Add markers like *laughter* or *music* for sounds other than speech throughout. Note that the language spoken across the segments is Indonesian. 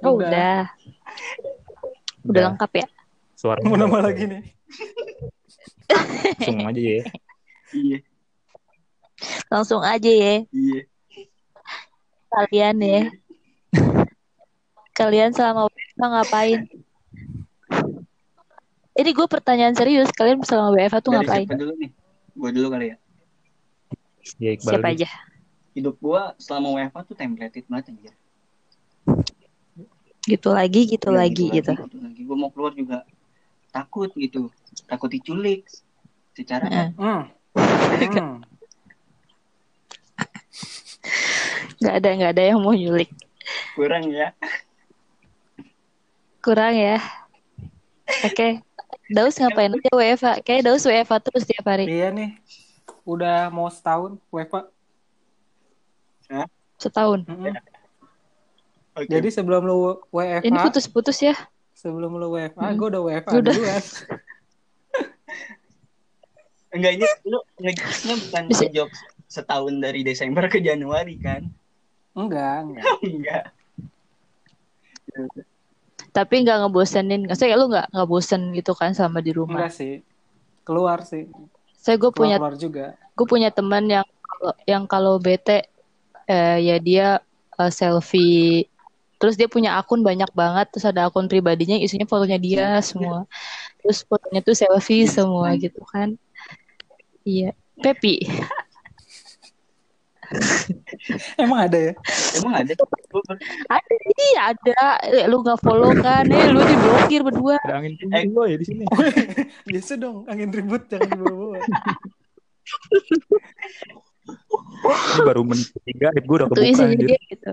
Oh, udah. Udah lengkap ya? Suara Mau nama lagi nih. langsung aja ya. Iya, Langsung aja ya. iya. Kalian ya. Kalian selama WFH ngapain? Ini gue pertanyaan serius. Kalian selama WFH tuh Dari ngapain? siapa dulu nih? Gue dulu kali ya. Ya Iqbal. Siapa dulu. aja? Hidup gue selama WFH tuh templated banget anjir. Gitu lagi, gitu Iya, lagi, gitu. Gitu lagi. Gue mau keluar juga takut gitu. Takut diculik. Secara Heeh. Hmm. Hmm. *laughs* Nggak ada, nggak ada yang mau nyulik. kurang ya. Kurang ya. Oke. Daus ngapain aja WFH? Kayak Daus WFH terus tiap hari. Iya nih. Udah mau setahun WFA. Setahun. Mm-mm. Oke. Jadi sebelum lu WFA, Ini putus-putus ya. sebelum lu WFA, Hmm. gue udah WFA Udah. duluan. *laughs* enggak ini lu ngejokesnya bukan Bisa- ngejok setahun dari Desember ke Januari kan? Enggak, enggak. *laughs* enggak. Tapi nggak ngebosenin. Saya lu nggak nggak bosen gitu kan sama di rumah. Enggak sih. Keluar sih. Saya gue punya Keluar, juga. gue punya teman yang kalau yang kalau bete eh, ya dia eh, selfie terus dia punya akun banyak banget terus ada akun pribadinya isinya fotonya dia semua. Terus fotonya tuh selfie semua gitu kan. Iya. Pepi. *laughs* Emang ada ya? Emang ada? Ada iya ada. Eh, lu nggak follow kan? Eh lu diblokir berdua. Ada angin tinggi gua ya di sini. *laughs* Biasa dong, angin ribut jangan dibawa-bawa. Baru menit tiga, gue udah kebuka isinya anjir. dia gitu.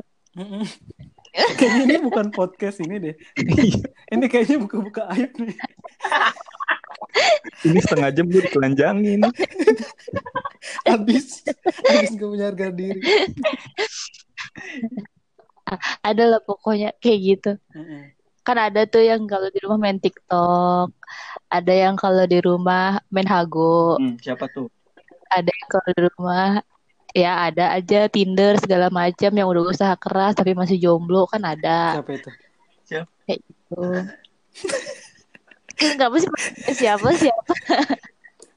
Kayaknya ini bukan podcast ini deh. *laughs* Ini kayaknya buka-buka aib nih. *laughs* Ini setengah jam gue ditelanjangin. *laughs* Habis, habis gak punya harga diri. ada lah pokoknya kayak gitu kan ada tuh yang kalau di rumah main TikTok ada yang kalau di rumah main hago Hmm, siapa tuh? ada yang kalau di rumah ya ada aja Tinder segala macam yang udah usaha keras tapi masih jomblo kan ada Siapa itu? tuh Kenapa sih siapa siapa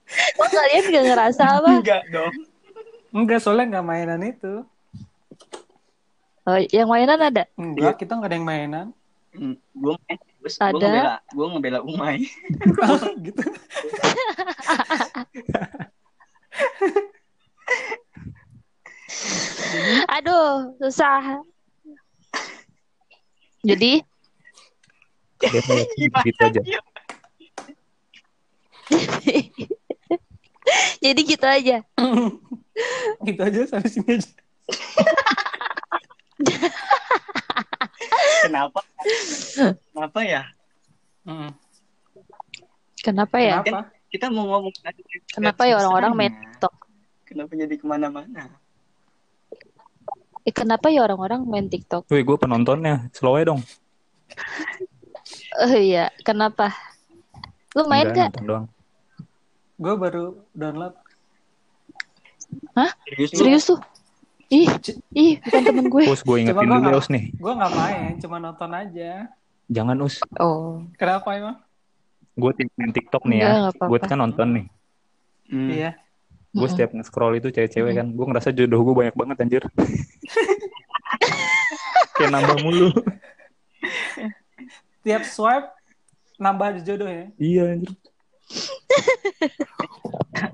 Kok kalian gak ngerasa apa Enggak dong. Enggak, soalnya nggak mainan itu. oh, yang mainan ada Enggak, kita nggak ada yang mainan. Hmm, gue main, gue Ada. ngebela, gue ngebela Umay. *laughs* gitu. *laughs* *laughs* aduh susah jadi gitu aja. jadi gitu aja *laughs* gitu *laughs* aja sampai sini aja. Kenapa? Kenapa ya? Mm. kenapa ya Kenapa? Kita mau ngomong Kenapa ya orang-orang. TikTok? Kenapa jadi ke mana-mana? Eh, kenapa ya orang-orang main TikTok Wih, gue penontonnya. Slow aja dong. *laughs* oh iya kenapa lu main Enggak, gak nonton doang. Gue baru download. Serius lu? serius tuh ih ih bukan temen gue Us, gue ingetin gua dulu ya, Us nih. Gue nggak main, cuma nonton aja. Jangan, Us. oh Kenapa emang? Gue tim main TikTok nih ya. Enggak, nggak apa-apa. Gue kan nonton nih. Hmm. Gue Mm-mm. setiap nge-scroll itu cewek-cewek kan. Gue ngerasa jodoh gue banyak banget anjir. *laughs* Kayak nambah mulu. Tiap swipe nambah jodoh ya. iya anjir. *laughs*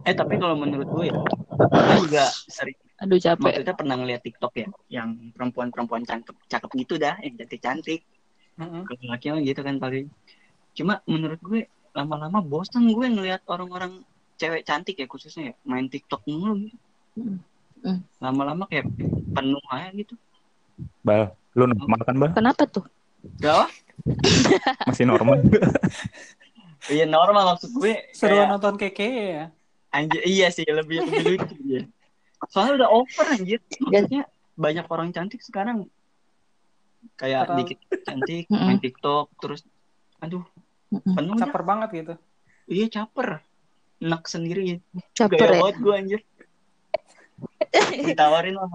Eh tapi kalau menurut gue ya, gue juga sering aduh capek maksudnya pernah ngeliat TikTok ya, yang perempuan-perempuan cakep, cakep gitu dah, yang cantik-cantik. Mm-mm. Kalau laki gitu kan paling. Cuma menurut gue lama-lama bosan gue ngeliat orang-orang cewek cantik ya khususnya ya main TikTok mulu gitu. Mm. Mm. Lama-lama kayak penuh aja gitu. Bal, lu normal kan, Bal? kenapa tuh Gak *laughs* Masih normal. *laughs* Iya normal maksud gue. Seruan kayak, nonton keke ya. anjir, iya sih lebih lebih lucu ya. Soalnya udah over anjir. Maksudnya banyak orang cantik sekarang kayak Terlalu- dikit cantik main TikTok terus aduh penuh. Caper banget gitu. Iya caper. Enak sendiri ya. caper Gaya ya banget gue anjir. ditawarin mau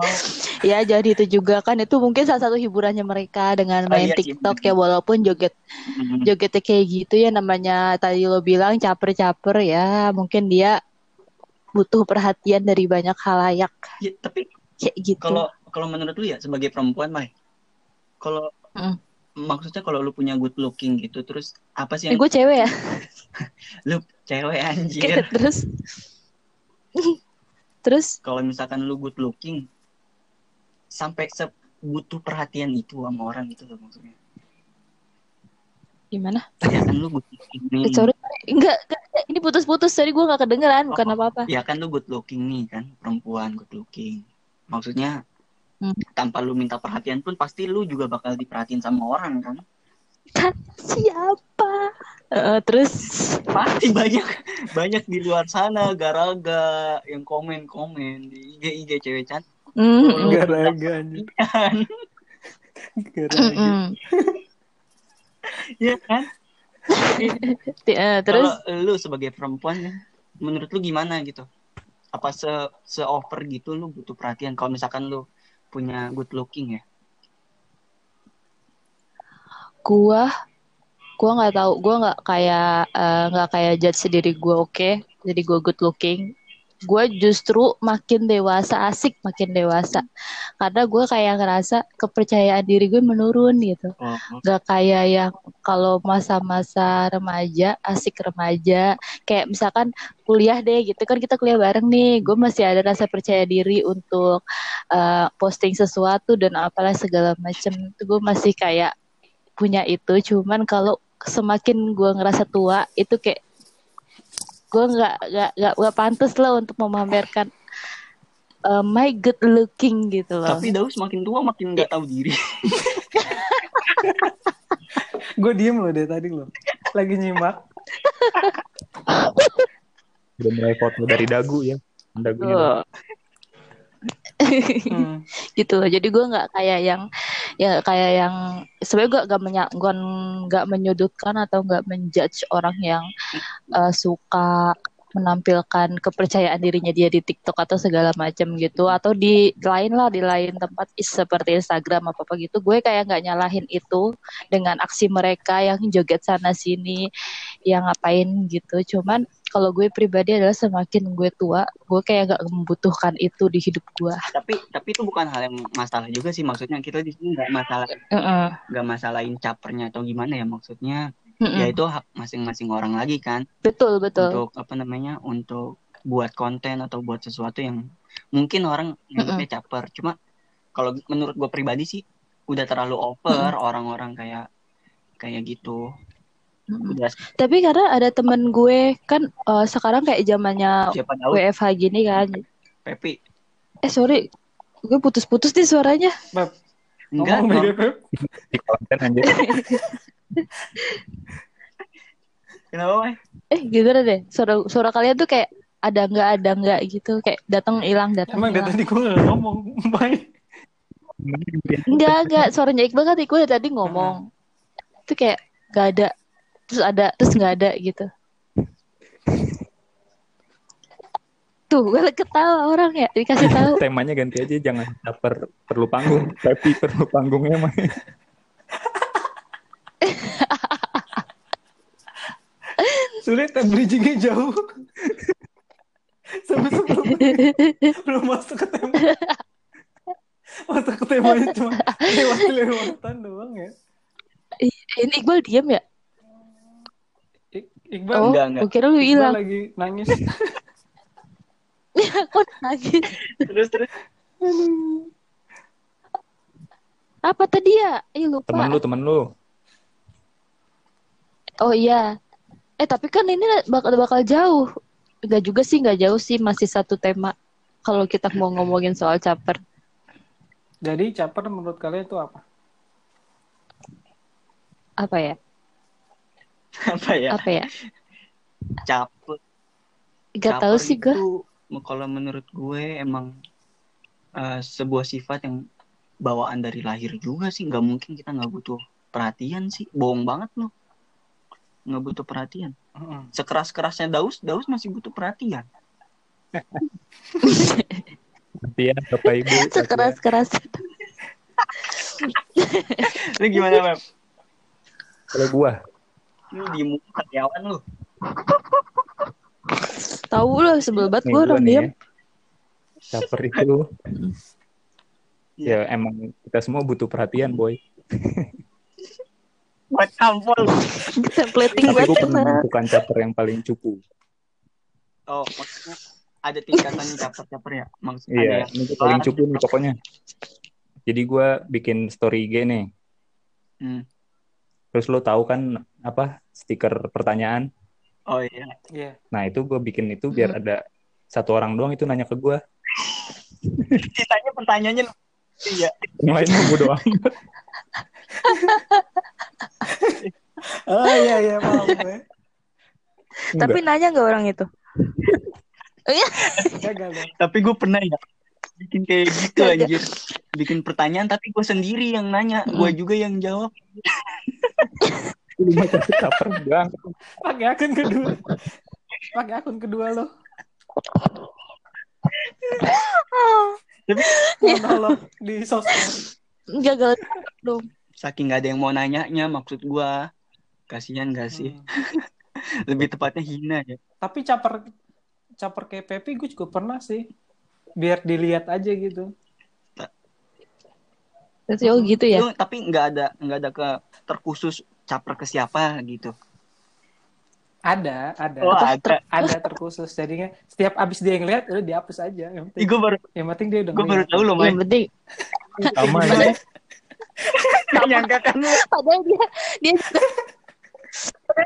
Ya jadi itu juga kan itu mungkin salah satu hiburannya mereka dengan Oh, main iya TikTok bener. ya walaupun joget Hmm. jogetnya kayak gitu ya namanya tadi lo bilang caper-caper ya mungkin dia butuh perhatian dari banyak halayak Ya, tapi kayak gitu. kalau kalau menurut lu ya sebagai perempuan Mai kalau Mm. maksudnya kalau lu punya good looking gitu terus apa sih Ini yang gue cewek ya. *laughs* *laughs* lu cewek anjir. Terus? *laughs* Terus? Kalau misalkan lu good looking sampai butuh perhatian itu sama orang gitu loh maksudnya. Gimana? ya kan lu good looking nih. Eh, sorry, enggak, enggak, ini putus-putus tadi gue nggak kedengeran, bukan Oh. apa-apa. ya kan lu good looking nih kan? Perempuan good looking. Maksudnya Hmm. tanpa lu minta perhatian pun pasti lu juga bakal diperhatiin sama orang Kan siapa? Eh, terus? Pasti *laughs* banyak banyak di luar sana garaga yang komen komen di IG IG cewek cantik mm, Garaga *laughs* kan Garaga. ya kan? Eh, terus? Kalau lu sebagai perempuan ya, menurut lu gimana gitu? Apa se se over gitu lu butuh perhatian? Kalau misalkan lu punya good looking ya gua gua nggak tahu. Gua nggak kayak eh, nggak kayak judge sendiri gua oke? Jadi gua good looking. Gua justru makin dewasa asik makin dewasa. Karena gua kayak ngerasa kepercayaan diri gue menurun gitu. Oh, nggak kayak yang kalau masa-masa remaja asik remaja. Kayak misalkan kuliah deh gitu. Kan kita kuliah bareng nih. Gue masih ada rasa percaya diri untuk eh, posting sesuatu dan apalah segala macem. Itu gue masih kayak punya itu cuman kalau semakin gue ngerasa tua itu kayak gue nggak nggak nggak nggak pantas lah untuk memamerkan eh, my good looking gitu loh tapi Daus makin tua makin nggak tahu diri *laughs* Gue diem loh dari tadi loh. Lagi nyimak. Udah mulai foto dari dagu ya. Dagunya. Oh. Hmm. *laughs* gitu loh. Jadi gue nggak kayak yang ya kayak yang sebenarnya gue nggak menya nggak menyudutkan atau nggak menjudge orang yang eh, suka menampilkan kepercayaan dirinya dia di TikTok atau segala macam gitu. Atau di lain lah di lain tempat seperti Instagram apa apa gitu. Gue kayak nggak nyalahin itu dengan aksi mereka yang joget sana sini yang ngapain gitu. Cuman kalau gue pribadi adalah semakin gue tua gue kayak nggak membutuhkan itu di hidup gue. Tapi tapi itu bukan hal yang masalah juga sih maksudnya kita di sini nggak masalah nggak masalahin capernya atau gimana ya maksudnya. Mm-mm. ya itu hak masing-masing orang lagi kan. Betul betul. Untuk apa namanya untuk buat konten atau buat sesuatu yang mungkin orang nganggapnya caper. Cuma kalau menurut gue pribadi sih udah terlalu over orang-orang kayak kayak gitu Tapi karena ada temen gue kan eh, sekarang kayak zamannya WFH gini kan. Pepi. Eh sorry. Gue putus-putus nih suaranya. Beb, enggak ngomong Beb. Di konten anjir. kenapa Mai? eh gimana deh? Suara suara kalian tuh kayak ada nggak ada nggak gitu. Kayak datang hilang datang Emang dari hilang. tadi gue gak ngomong. Baik. enggak enggak suaranya Iqbal kan gue dari tadi ngomong. Itu kayak nggak ada terus ada terus nggak ada gitu tuh gue ketawa orang ya dikasih *laughs* tahu Temanya ganti aja jangan caper perlu panggung, tapi perlu panggungnya mah. *laughs* Sulit bridgingnya jauh. Sampai sebelum *laughs* belum masuk ke tema. Masuk ke temanya cuma lewat-lewatan doang ya. ini Iqbal diem ya Iqbal, oh enggak, enggak. gue kira lu hilang lagi nangis. *laughs* kok nangis terus terus apa tadi ya Ih lupa Temen lu, temen lu. Oh iya. Eh tapi kan ini bakal bakal jauh. Enggak juga sih, enggak jauh sih, masih satu tema. Kalau kita mau ngomongin soal caper. Jadi caper menurut kalian itu apa? Apa ya? Apa ya? Apa ya? caper Enggak tahu Caper sih gue. itu, kalau menurut gue emang eh, sebuah sifat yang bawaan dari lahir juga sih. Nggak mungkin kita nggak butuh perhatian sih. Bohong banget loh. Nggak butuh perhatian. Heeh. sekeras kerasnya Daus Daus masih butuh perhatian. Perhatian bapak ibu sekeras keras Lu gimana, Beb? kalau gua Lu di muka karyawan lu. tahu loh sebel banget gue gua orang diam ya. Caper itu. Ya emang kita semua butuh perhatian boy. *laughs* Buat tampol. templating gua pernah menentukan caper yang paling cupu. Oh, maksudnya ada tingkatan caper-caper ya? Maksudnya ada iya yang ini tuh paling cupu nih pokoknya. Jadi gua bikin story IG nih. Hmm. terus lo tahu kan apa stiker pertanyaan Oh iya. Iya. nah itu gue bikin itu biar ada satu orang doang itu nanya ke gua Sisanya pertanyaannya. Iya. yang lain gue doang Oh *laughs* iya iya gue. *laughs* tapi nanya nggak orang itu Gagal dong. Tapi gue pernah ya bikin kayak gitu anjir. Bikin pertanyaan tapi gue sendiri yang nanya, gue juga yang jawab. *laughs* Lu baca caper bang Pakai akun kedua. Pakai akun kedua lo. Monolog di sosmed. gagal dong Saking gak ada yang mau nanyanya maksud gue. Kasihan gak sih? Hmm. *laughs* Lebih tepatnya hina ya. Tapi caper caper kayak Pepi gue juga pernah sih. Biar dilihat aja gitu. Terus oh gitu ya Lu, tapi nggak ada nggak ada ke terkhusus caper ke siapa gitu. Ada, ada. Oh, ada. Ada terkhusus. Jadinya setiap abis dia yang lihat udah dihapus aja. Yang penting, gue baru yang penting dia udah gue baru ngeliat. tahu loh, yang penting sama ya *laughs* Gak nyangka kan padahal dia dia juga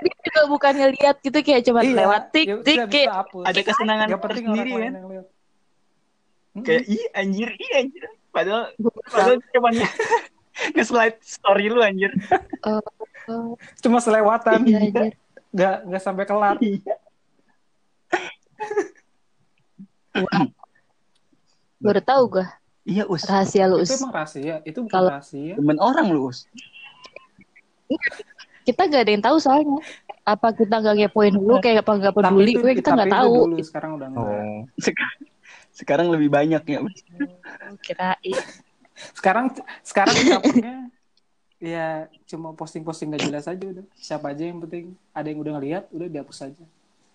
dia juga bukannya lihat gitu kayak cuma Iya, lewat tik ya tik kayak. Ada kesenangan Gak penting sendiri orang kan. Kayak ih anjir, ih anjir. Padahal padahal cuma *laughs* nge-slide story lu anjir. Oh, *laughs* cuma selewatan. iya, anjir. Gak gak sampai kelar. *laughs* baru tahu gue Iya, Us. rahasia lu Itu Us. emang rahasia. Itu bukan Kalau- rahasia. Temen orang lu, Us. kita gak ada yang tahu soalnya apa kita gak kepoin dulu kayak apa gak peduli itu- gue kita itu tahu Dulu, sekarang udah enggak. oh Sekarang, sekarang lebih banyak ya, Us. kirain Sekarang sekarang capernya ya cuma posting-posting gak jelas aja udah. Siapa aja yang penting ada yang udah ngeliat, udah dihapus aja.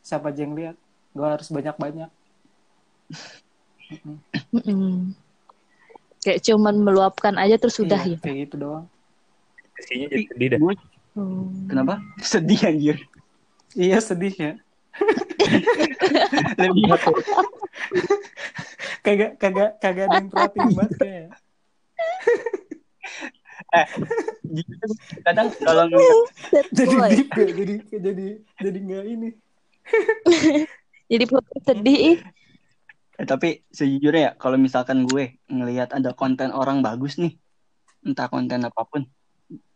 Siapa aja yang lihat. Gak harus banyak-banyak. Mm-mm. kayak cuman meluapkan aja terus sudah Iya, ya Kayak gitu doang. isinya jadi sedih dah Gue Hmm. kenapa? Sedih anjir. Iya sedih ya. Lebih Kagak kagak kagak ada yang perhatiin banget kayak. *laughs* kadang kalau ngeliat Jadi deep ya, jadi jadi jadi nggak ini. *laughs* jadi sedih ih. Eh, tapi sejujurnya ya kalau misalkan gue ngelihat ada konten orang bagus nih entah konten apa pun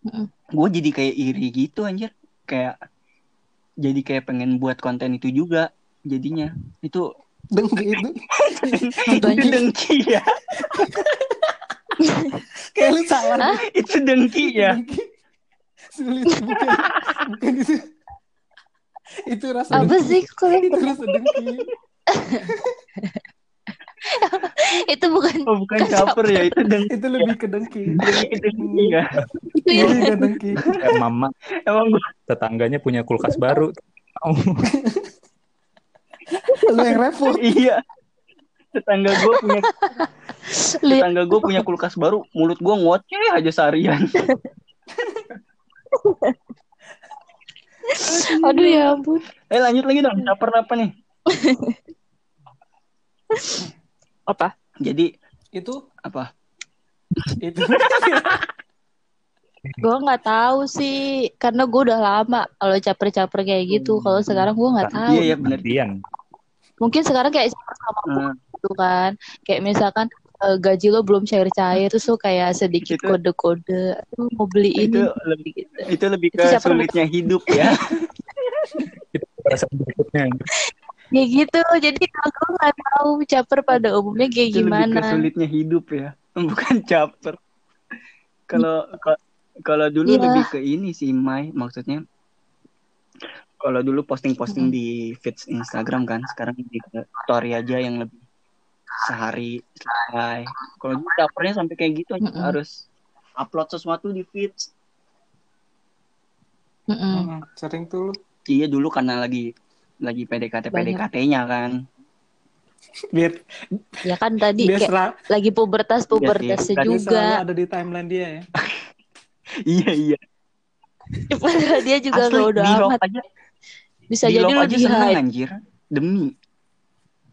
Mm-mm. gue jadi kayak iri gitu anjir kayak jadi kayak pengen buat konten itu juga jadinya itu Dengki itu. *laughs* itu Anjir. dengki ya *laughs* Kayak lu salah. Itu dengki ya Dengki. Sulit bukan bukan itu. Itu rasa apa dengki. sih kalian Itu rasa dengki. itu bukan oh bukan caper ya itu dengki Itu lebih ke dengki. dengki ya itu ya Lebih ke dengki. Mama emang gue tetangganya punya kulkas baru oh, Lu yang repot. iya tetangga gue punya tetangga gue punya kulkas baru mulut gue ngoceh aja seharian. *laughs* Aduh ya ampun. Eh lanjut lagi dong caper apa nih? *laughs* Apa? Jadi Itu? apa? Itu. *laughs* gue nggak tahu sih karena gue udah lama kalau caper-caper kayak gitu. Kalau sekarang gue nggak tahu. Iya ya benar mungkin sekarang kayak sama Nah, gitu kan. Kayak misalkan eh, gaji lo belum cair-cair terus lo kayak sedikit Itu- kode-kode "Aduh, mau beli ini itu lebih gitu. itu lebih Itu ke siapa sulitnya hidup ya. *laughs* Itu perasaan berikutnya. Ya gitu jadi aku nggak tahu caper pada umumnya kayak itu lebih ke gimana. sulitnya hidup ya *laughs* bukan caper. Kalau ka- kalau dulu Iya. lebih ke ini sih Mai maksudnya kalau dulu posting-posting di feeds Instagram kan sekarang lebih ke story aja yang lebih sehari selesai kalau gue capernya sampai kayak gitu aja Mm-mm. harus upload sesuatu di feed Mm-mm. Mm-mm. Sering tuh lu. iya dulu karena lagi lagi PDKT. PDKT-nya kan Biar, Ya kan tadi biar, kayak lagi pubertas pubertasnya Biar biar juga. ada di timeline dia ya. *laughs* iya iya Padahal dia juga Asli, gak udah amat. aja Bisa di jadi love aja seneng anjir demi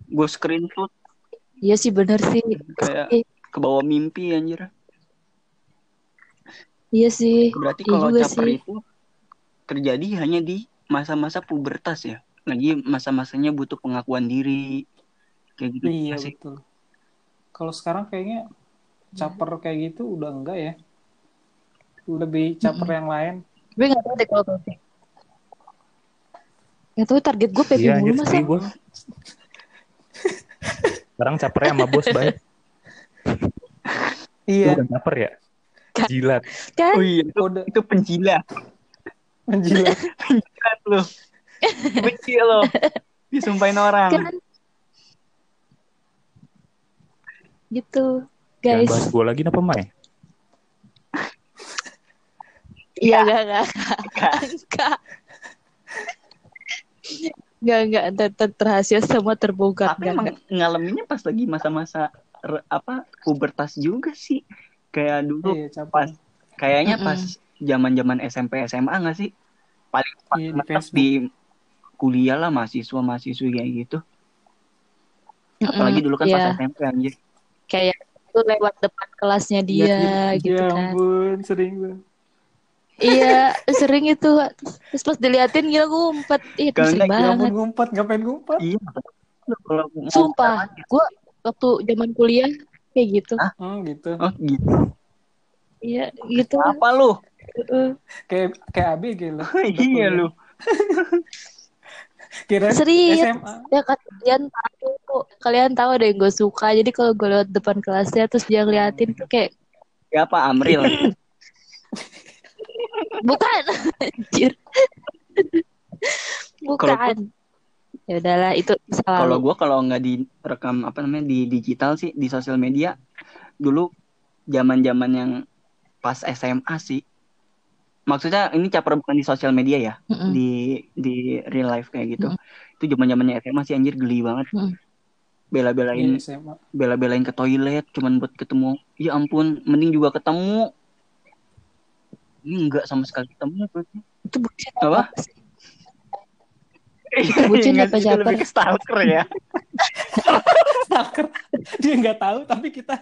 gue screenshot Iya sih bener sih. kayak ke bawah mimpi anjir Iya sih. berarti Iya kalau caper sih. itu terjadi hanya di masa-masa pubertas ya lagi masa-masanya butuh pengakuan diri kayak gitu Iya sih betul. Kalau sekarang kayaknya caper kayak gitu udah enggak ya. Lebih caper yang lain. Gue gak tau deh kalau. Gak tau target gue PP Iya mulu masa. gue. Sekarang capernya sama bos baik. *laughs* Iya. Bukan caper ya. Jilat. Kan? oh iya itu, Udah itu penjilat menjilat. penjilat *laughs* lo benci lo disumpahin orang Kan? Gitu. Jangan Guys. bahas gue lagi apa Mai? Iya gak gak gak. Gak gak ter, ter, rahasia semua terbongkar. tapi Gak, emang gak. ngalaminnya pas lagi masa-masa apa pubertas juga sih kayak dulu Iya, caper. pas kayaknya Mm-mm. pas zaman-zaman SMP SMA nggak sih paling pas Iya, di Facebook. di kuliah lah mahasiswa mahasiswi kayak gitu apalagi dulu kan iya. pas SMP anjir Kayak itu lewat depan kelasnya dia gitu ya kan. ampun, sering gue. Iya, sering itu. Terus pas diliatin gila gue ngumpet. Ih, itu sering banget. ngumpet, ngapain ngumpet? iya Sumpah, gue waktu zaman kuliah kayak gitu. Hmm, gitu. oh gitu Iya, gitu. apa lu Heeh. Kayak kayak ABG lo. *laughs* iya lu *laughs* Kira Serius. SMA. Ya kalian tahu, kalian tahu ada yang gue suka. Jadi kalau gue lewat depan kelasnya terus dia ngeliatin tuh kayak siapa Amril *laughs* bukan, anjir. bukan. Ya udahlah itu salah. kalau gua kalau nggak direkam apa namanya di digital sih di sosial media dulu zaman-zaman yang pas SMA sih maksudnya ini caper bukan di sosial media ya Mm-mm. di di real life kayak gitu itu zaman zamannya SMA sih anjir geli banget Mm. bela-belain Iya, bela-belain ke toilet cuman buat ketemu ya ampun mending juga ketemu enggak sama sekali ketemu berarti Itu bucin Apa? Itu bucin apa caper? lebih ke stalker ya *laughs* Stalker. Dia nggak tahu tapi kita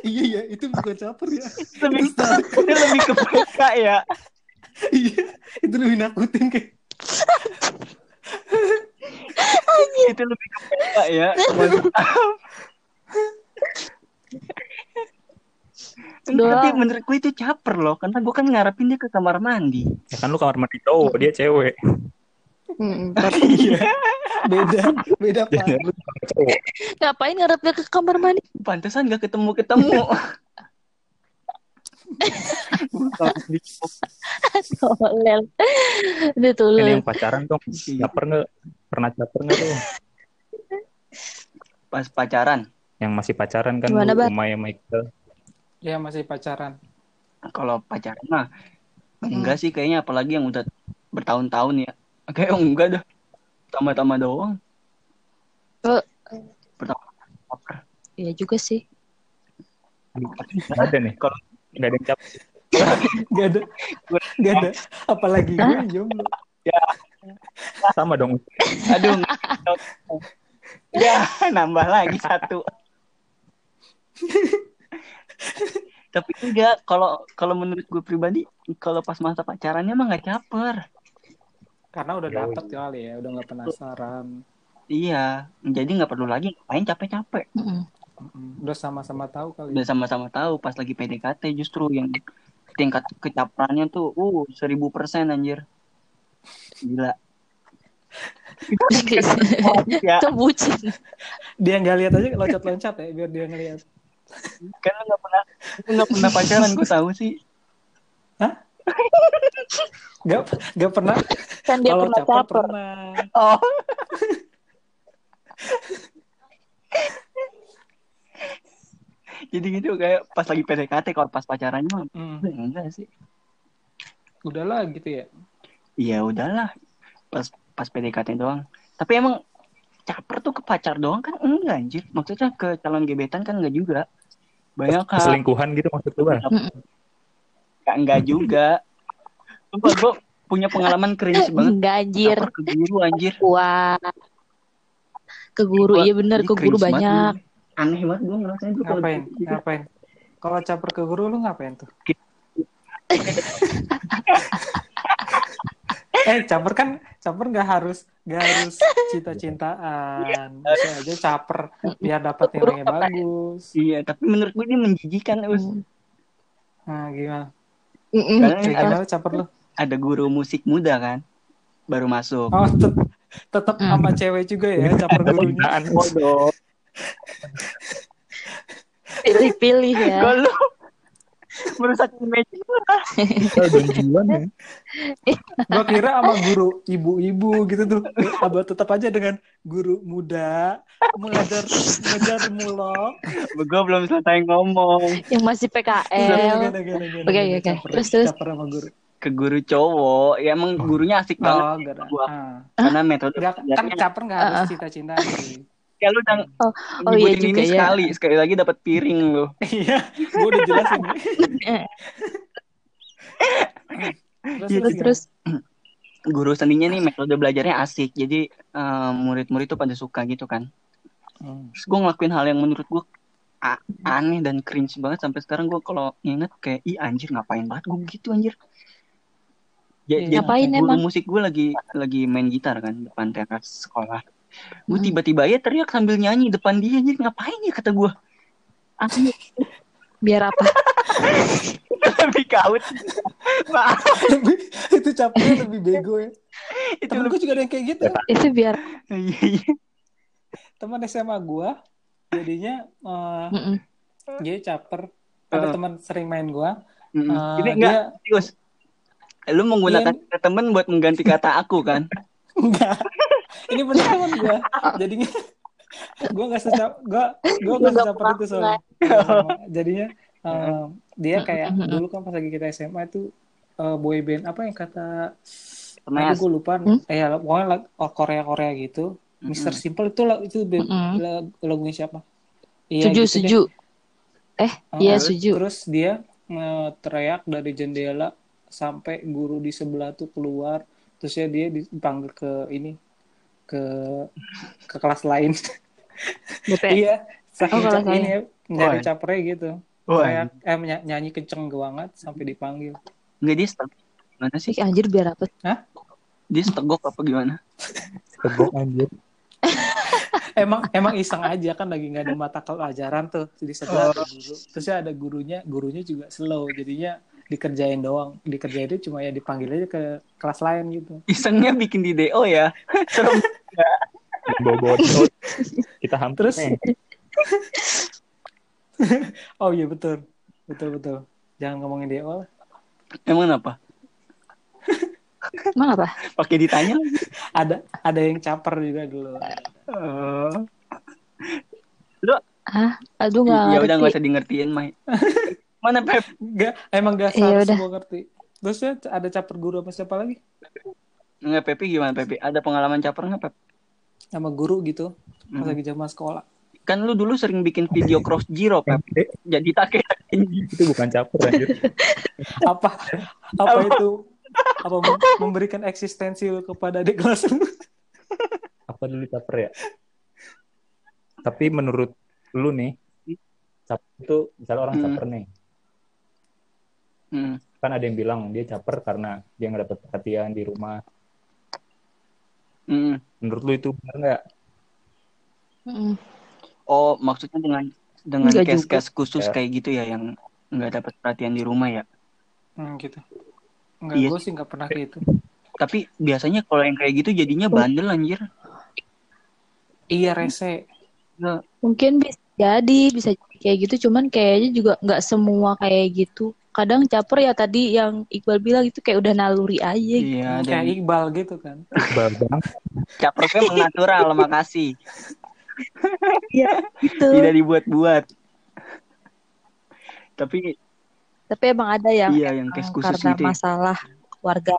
Iya iya, itu bukan caper ya. lebih Itu stalker. *laughs* lebih ke PK ya Iya, itu lebih nakutin kayak. itu lebih ke PK ya. *laughs* Doang. Tapi menurut gue itu caper loh, karena gue kan ngarepin dia ke kamar mandi. Ya kan lu kamar mandi cowok, dia cewek. *laughs* Iya. Beda, beda pak. Ngapain ngarepnya ke kamar mandi? Pantesan gak ketemu-ketemu. *laughs* Tolel. Udah Ini yang pacaran dong. Caper nggak? Pernah caper nggak tuh? Pas pacaran, Yang masih pacaran kan Gimana, lu, Iqbal. Ya masih pacaran. kalau pacaran mah enggak sih kayaknya apalagi yang udah bertahun-tahun ya. *laughs* Kayak enggak dah. Tambah-tambah doang. Oh. Pertama. Iya juga sih. Nggak ada nih. Kalau- Nggak ada yang caper. *laughs* Gak ada, gak ada. Apalagi gue jomblo. Sama dong. Aduh. ya, nambah lagi satu. *laughs* Tapi enggak, kalau kalau menurut gue pribadi, kalau pas masa pacarannya mah nggak caper. Karena udah Yoi. dapet kali ya, udah nggak penasaran. Iya, jadi nggak perlu lagi ngapain capek-capek. Udah sama-sama tahu kali. Udah sama-sama tahu pas lagi PDKT justru yang tingkat kecaperannya tuh, uh, seribu persen anjir. Gila. ya, Itu bucin. Dia nggak lihat aja loncat-loncat ya, biar dia ngeliat. Kan lu nggak pernah, lu nggak pernah pacaran, gue tahu sih. Gak, gak pernah. Kan dia Kalau pernah caper caper. pernah. Oh, Jadi gitu kayak pas lagi PDKT kalau pas pacarannya mah Hmm, enggak sih. udahlah gitu ya. Iya udahlah pas pas PDKT doang. Tapi emang caper tuh ke pacar doang kan enggak anjir. Maksudnya ke calon gebetan kan enggak juga. Banyak kan Selingkuhan gitu maksud lu bang? enggak, enggak juga. Sumpah gue punya pengalaman cringe banget. Enggak anjir. Ke guru anjir. Wah. Ke guru, iya bener, ke guru banget, banyak. Aneh banget gue ngerasain tuh Ngapain? Ngapain? Kalau caper ke guru lu ngapain tuh? *laughs* eh caper kan caper nggak harus nggak harus cinta-cintaan bisa aja caper biar dapat nilainya bagus Iya, tapi menurut gue ini menjijikan. Us. nah gimana. Karena ada, caper lu ada guru musik muda kan, baru masuk. oh tet- tetap sama cewek juga ya caper gurunya. Bodoh. Pilih-pilih ya. Merusak image gue? Kita udah jiwan ya. gua kira sama guru ibu-ibu gitu tuh abah tetap aja dengan guru muda mengajar mengajar mulok Gue belum selesai ngomong Yang masih PKL. Oke, oke, oke. Terus, terus. caper sama guru ke guru cowok. Ya emang gurunya asik banget. oh gara Gua. ah. Karena metode kan caper nggak harus cinta-cintaan sih. Ya lu udah Oh, oh iya juga ini ya. sekali, sekali lagi dapat piring lu. *laughs* Iya, gue udah jelasin. terus, *laughs* Terus terus Guru seninya nih metode belajarnya asik. Jadi eh, murid-murid tuh pada suka gitu kan. Hmm. Terus gue ngelakuin hal yang menurut gue a- aneh dan cringe banget sampai sekarang gue kalau inget kayak ih anjir ngapain banget gue gitu anjir. Ya, ngapain guru emang? musik gue lagi lagi main gitar kan depan teras sekolah. Gue Hmm. tiba-tiba ya teriak sambil nyanyi depan dia anjir ngapain ya kata gue. Asli biar apa? *laughs* lebih kaut. Maaf, Lebih- itu capernya lebih bego ya. *laughs* itu Temen lebih gue juga ada yang kayak gitu. Itu biar Iya, iya. Teman SMA gue, jadinya eh, Mm-mm. dia caper. Ada Uh. teman sering main gue. Mm-mm. Eh, Ini enggak dia- serius. Lu menggunakan kata temen buat mengganti kata aku kan? *laughs* Enggak. Ini bener teman gue. Jadinya *laughs* gue nggak secap, gue gue nggak secaper itu soalnya. Jadinya eh, dia kayak dulu kan pas lagi kita SMA itu eh, boy band apa yang kata. Aduh gue lupa. Hmm? Eh ya, pokoknya lag- oh, Korea Korea gitu. Mm-mm. Mister Simple itu lag- itu lag- lagunya siapa? Iya, Setuju, gitu deh. setuju. Eh, Ah, iya setuju. Terus dia teriak dari jendela sampai guru di sebelah tuh keluar. Terus ya dia dipanggil ke ini ke ke kelas lain. *laughs* Iya, saking Oh, ini ya, nyari capernya gitu. Wah, Teriak, eh ny- nyanyi kenceng banget sampai dipanggil. Enggak dia stuck. Gimana sih? Ih, anjir biar apa? Dia stegok apa gimana? Tegok anjir. *laughs* emang emang iseng aja kan lagi nggak ada mata pelajaran tuh di sebelah ada guru terusnya ada gurunya gurunya juga slow jadinya dikerjain doang dikerjain itu cuma ya dipanggil aja ke kelas lain gitu Isengnya bikin di DO ya. *laughs* Serem. Bawa-bawa Kita hampir Terus? *laughs* oh iya betul betul betul jangan ngomongin dia lah Emang apa? Emang apa? Pakai ditanya ada ada yang caper juga dulu Eh, Ah, aduh nggak ya udah nggak usah di ngertiin, Mai. *laughs* Mana Pep? Enggak, emang dasar Iya, semua ngerti terusnya ada caper guru apa siapa lagi Nggak Pepi gimana Pepi? Ada pengalaman caper nggak Pep? sama guru gitu pas Hmm. lagi zaman sekolah Kan lu dulu sering bikin video cross zero Pep. Eh, Jadi take itu bukan caper anjir. *laughs* apa apa itu apa mem- memberikan eksistensi lu kepada adik kelas lu Apa dulu caper ya? Tapi menurut lu nih, caper itu misalnya orang Hmm. caper nih, Hmm. kan ada yang bilang dia caper karena dia nggak dapet perhatian di rumah. Hmm. Menurut lu itu benar nggak? Mm. Oh, maksudnya dengan dengan case-case khusus Ya. kayak gitu ya yang nggak dapat perhatian di rumah ya. hmm, gitu Enggak, Iya gue sih nggak pernah kayak itu. Tapi biasanya kalau yang kayak gitu jadinya bandel anjir. Iya rese. Mungkin bisa jadi, bisa jadi kayak gitu. Cuman kayaknya juga nggak semua kayak gitu. Kadang caper ya tadi yang Iqbal bilang itu kayak udah naluri aja gitu. Iya, kayak dan Iqbal gitu kan Iqbal banget. capresnya menatural, makasih. gitu Tidak dibuat-buat. Tapi tapi emang ada yang iya yang case emang khusus karena gitu. ya. masalah keluarga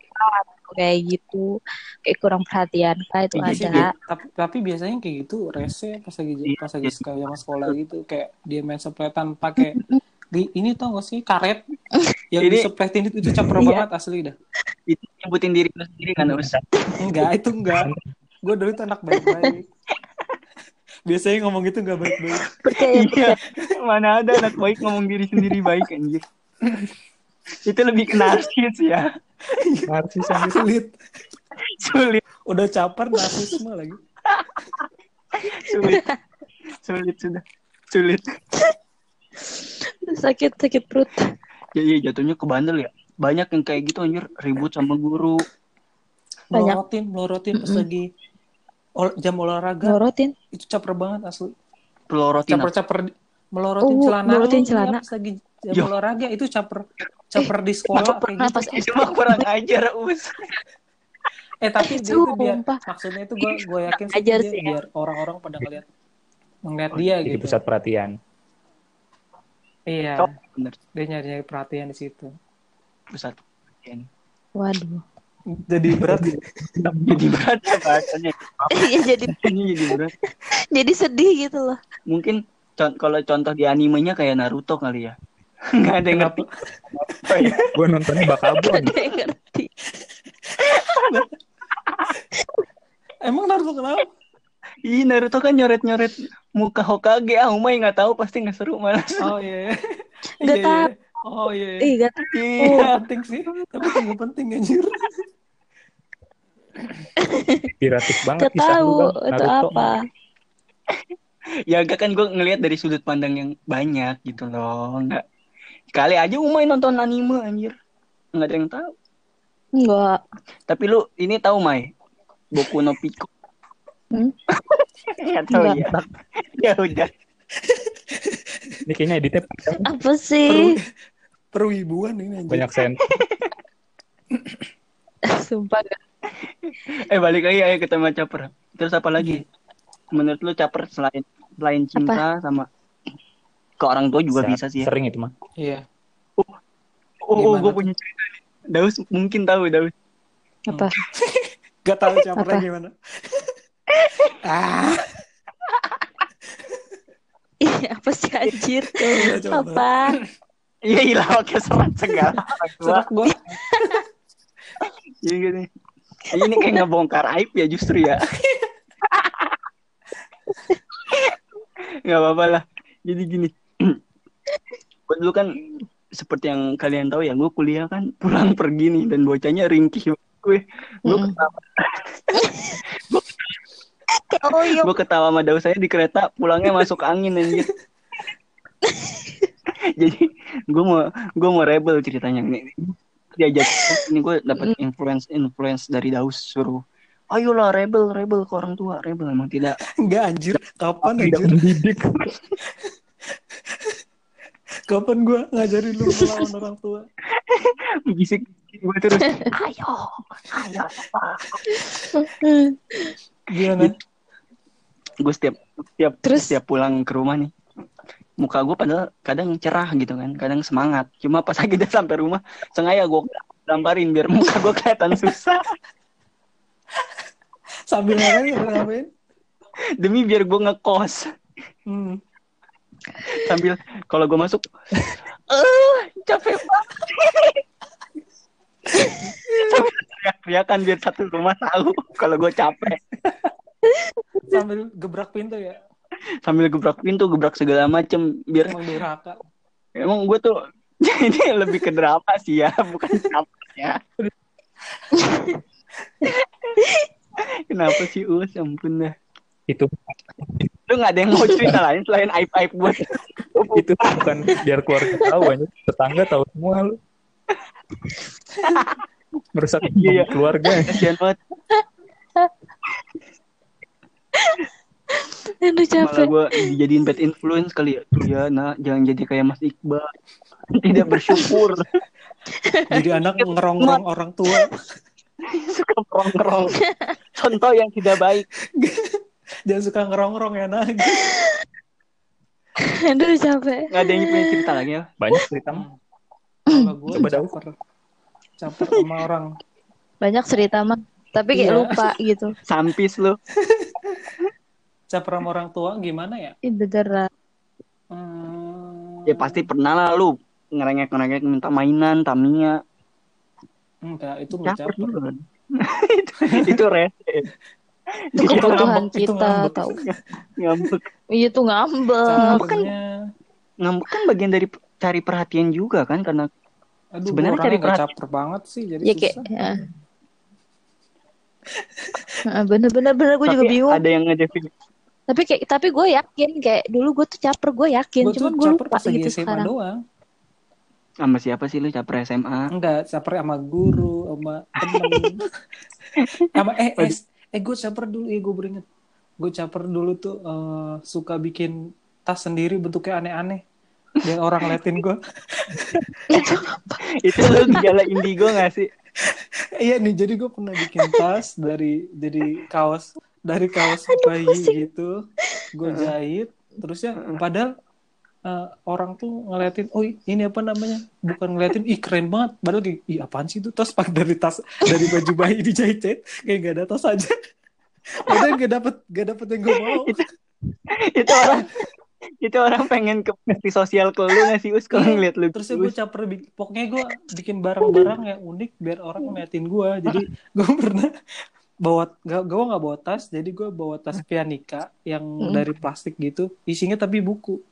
kayak gitu kayak kurang perhatian kah itu Iya ada tapi, tapi biasanya kayak gitu rese pas lagi Iya. pas lagi sekolah sama sekolah gitu kayak dia main sepletan pakai di- ini tau gak sih karet *laughs* yang Ini- disepletin itu, itu caper *laughs* Iya. banget asli dah Itu nyebutin diri lu sendiri kan Us. enggak itu enggak gue dulu tuh anak baik-baik *laughs* biasanya ngomong gitu enggak baik-baik percaya Iya. Mana ada anak baik ngomong diri sendiri baik anjir. Itu lebih ke narsis ya. Narsis anjir. sulit Sulit, udah caper narsisme lagi sulit. Sulit sudah. Sulit. *laughs* sakit sakit perut Ya iya jatuhnya ke bandel ya. Banyak yang kayak gitu anjir ribut sama guru. Banyak. melorotin melorotin pas lagi ol- jam olahraga ngorotin itu caper banget asli Pelorotin. caper caper melorotin Oh, celana melorotin iya, celana. pas lagi jam Yo. olahraga itu caper caper di sekolah aku kayak pernah gitu. pas *laughs* Itu mah kurang ajar us. *laughs* eh tapi dia itu biar maksudnya itu gue gue yakin sih Ajar dia sih ya. biar orang-orang pada ngeliat ngeliat dia Jadi gitu pusat perhatian. Iya Oh, bener. dia nyari nyari perhatian di situ Pusat. waduh jadi berat *laughs* Jadi berat ya bahasanya. *laughs* Iya jadi jadi berat. *laughs* jadi sedih gitu loh Mungkin con- kalau contoh di animenya kayak Naruto kali ya. Nggak ada yang ngerti. Gue nontonnya Bakabon. ada yang ngerti emang Naruto kenapa Ih Naruto kan nyoret-nyoret muka Hokage ah Umay nggak tahu pasti nggak seru malah. oh iya *laughs* Nggak Iya, tahu. iya. oh iya ih gak Iya. penting sih tapi nggak penting anjir Piratif banget gak kisah tahu itu apa Ya gak kan gue ngelihat dari sudut pandang yang banyak gitu loh. Nggak kali aja Umay nonton anime anjir. Nggak ada yang tahu. enggak Tapi lu ini tahu Mai? Boku no Pico. Hmm? *laughs* Tahu Nggak. ya. ya udah. Ini kayaknya editnya panjang, apa sih perwibuan ini anjir banyak sen. *laughs* sumpah gak Eh balik lagi ayo ke tema caper. Terus apa lagi? Menurut lu caper selain selain cinta sama ke orang tua juga bisa sih ya. Sering itu mah. iya Oh, oh Gimana gue punya cerita nih. Daus mungkin tahu Daus. apa *laughs* gak tahu capernya Apa? gimana ah *laughs* Ih, apa sih anjir coba, *laughs* coba. apa Iya iya pakai serat segala. serak gua Jadi *laughs* gini. Ini kayak ngebongkar aib ya justru ya. Gak apa-apa lah. Jadi gini. *clears throat* Gue dulu kan seperti yang kalian tahu ya, gue kuliah kan pulang pergi nih dan bocahnya ringkih gue. Gue Mm. ketawa, oh iya. Gue ketawa sama daus saya di kereta, pulangnya masuk angin anjir. Jadi gue mau gue mau rebel ceritanya. Ini. Diajak ini gue dapat influence influence dari daus suruh ayolah rebel rebel ke orang tua. Rebel emang tidak. Enggak anjir. Kapan Tidak anjir? mendidik. kapan gua ngajarin lu melawan orang tua? Bisik gue terus *laughs* ayo ayo. Gimana? Gue setiap setiap Terus? setiap pulang ke rumah nih muka gue padahal kadang cerah gitu kan kadang semangat. Cuma pas *laughs* lagi udah sampai rumah sengaja gue gamparin biar muka gue kelihatan susah. *laughs* Sambil ngapain ngapain? Demi biar gue ngekos. Hmm. sambil kalau gue masuk eh capek banget sambil teriak-teriakan biar satu rumah tahu kalau gue capek. Sambil gebrak pintu ya? Sambil gebrak pintu gebrak segala macem biar emang durhaka. Emang gue tuh *laughs* jadi lebih ke drama sih ya bukan capek ya. Kenapa sih us ampun dah. Itu lu nggak ada yang mau cerita lain selain aib aib gue itu bukan biar keluarga tahu aja. Tetangga tahu semua lu. *laughs* Merusak Iya, iya. keluarga. kasihan banget Aduh malah capek. gue dijadiin bad influence kali ya ya nah jangan jadi kayak Mas Iqbal *laughs* tidak bersyukur Jadi anak ngerongrong orang tua. *laughs* suka nongkrong contoh yang tidak baik Jangan suka ngerongrong ya nah. Aduh capek. nggak ada yang punya cerita lagi ya Banyak cerita mah. Kalau gue Coba dah. caper. Caper sama orang. Banyak cerita mah. Tapi kayak Iya. lupa gitu. *laughs* sampis lu Caper sama orang tua gimana ya? Ih beneran. Hmm, ya pasti pernah lah lu ngerengek ngerengek minta mainan Tamiya Enggak, itu caper caper. kan itu *laughs* itu rese Itu Itu kebutuhan ngambek, itu kita ngambek. tahu. ngambek Iya tuh ngambek. Capernya, ngambek kan bagian dari cari perhatian juga kan karena aduh, Sebenarnya gua cari perhatian. caper banget sih, jadi Ya kayak. susah. ya. Nah, bener-bener bener gue juga tapi bingung. ada yang ngedefinisi Tapi kayak tapi gue yakin kayak dulu gue tuh caper gue yakin. Gue Cuman tuh gue caper lupa pas lagi gitu SMA sekarang. doang. sama siapa sih lu caper SMA Enggak, caper sama guru, sama temen. *laughs* sama eh, eh, eh gue caper dulu, ya gue beringet. Gue caper dulu tuh eh, suka bikin tas sendiri bentuknya aneh-aneh. Biar orang liatin gue. *laughs* Itu itu lu gejala indigo gak sih Iya nih, jadi gue pernah bikin tas dari jadi kaos dari kaos bayi gitu. Gue jahit, terus ya padahal eh, orang tuh ngeliatin, oh ini apa namanya? Bukan ngeliatin, ih keren banget. Padahal kayak, ih apaan sih itu? Tas pakai dari tas dari baju bayi dijahit, kayak gak ada tas aja. *laughs* Padahal gak dapet gak dapet yang gue mau. *laughs* itu orang itu orang pengen ke bakti sosial ke lu *laughs* gak sih us kalau Iya, ngeliat lu Terus gue caper, pokoknya gue bikin *laughs* barang-barang yang unik biar orang ngeliatin gue. Jadi *laughs* gue pernah bawa gak gue nggak bawa tas, jadi gue bawa tas pianika yang Mm. dari plastik gitu, isinya tapi buku.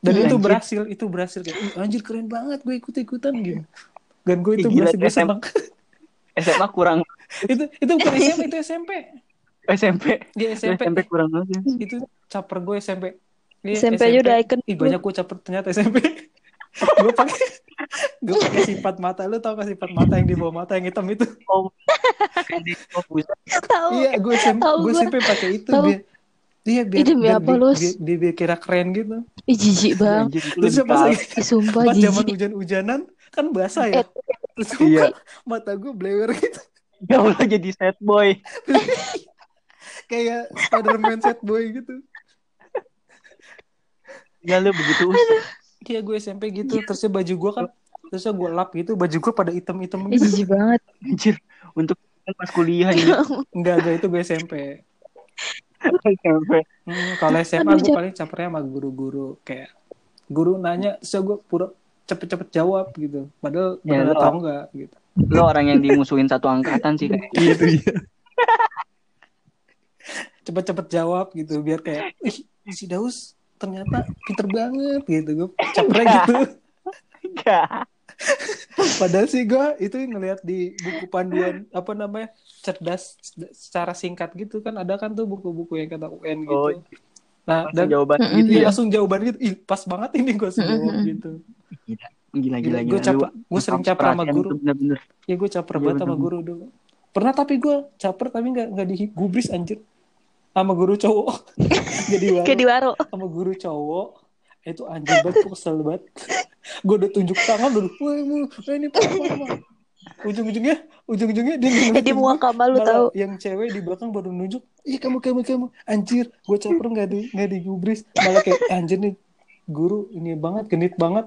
Dan Ih, itu anjir. berhasil, itu berhasil kayak "Ih, anjir keren banget gue ikut ikutan gitu. Dan gue itu gila, berhasil gue SM. senang. SMA kurang itu itu bukan SMP itu SMP. SMP Dia SMP. SMP kurang aja Itu caper gue SMP. Iya, SMP aja udah icon. Ih banyak gue caper ternyata SMP. *laughs* gue pakai gue pakai sifat mata. Lu tau gak sifat mata yang di bawah mata yang hitam itu? *laughs* Oh *laughs* iya gue SMP gue gua. SMP pakai itu Tahu. biar iya biar Ih, biar, apa, biar, biar, biar, biar kira keren gitu. Ih jijik bang. Anjir, itu terus pas kalah. lagi? Ih sumpah pas zaman hujan-hujanan kan basah ya? Eh, terus Iya. mata gue blewer gitu. Ya Allah jadi sad boy. Kayak Spiderman set boy gitu ya lu begitu. *laughs* Us Iya gue SMP gitu terusnya baju gue kan terusnya gue lap gitu baju gue pada hitam-hitam Ih gitu. jijik banget. anjir untuk pas kuliah ini. *laughs* Enggak enggak itu gue SMP SMP Hmm, kalau SMA Aduh, gue paling capernya sama guru-guru kayak guru nanya, so gue pura cepet-cepet jawab gitu. Padahal Ya, benar tahu nggak gitu. lo orang yang dimusuhin satu angkatan sih kayak. Gitu iya. *laughs* cepet-cepet jawab gitu biar kayak ih si Daus ternyata pinter banget gitu gue capernya gitu. enggak *laughs* Padahal sih gue itu ngelihat di buku panduan apa namanya cerdas secara singkat gitu kan ada kan tuh buku-buku yang kata UN gitu. Oh, Nah, langsung dan jawaban Mm-mm. gitu Iya ya langsung jawaban gitu. Ih, pas banget ini gue langsung jawab Mm-mm. gitu. gila gila gila, Gue caper, Lu gue sering caper sama guru. tuh bener-bener Ya gue caper Iya, banget sama bener. guru dulu. Pernah tapi gue caper tapi nggak nggak digubris anjir. Sama guru cowok. *laughs* Jadi Kayak di waro. sama guru cowok itu anjir banget gue kesel banget. *laughs* gue udah tunjuk tangan dulu. Wah, ini pak. Ujung-ujungnya, ujung-ujungnya dia Eh di ngeliatin muka gua. sama lu tahu. yang cewek di belakang baru nunjuk ih kamu kamu kamu anjir gue caper nggak di nggak digubris malah kayak anjir nih guru ini banget genit banget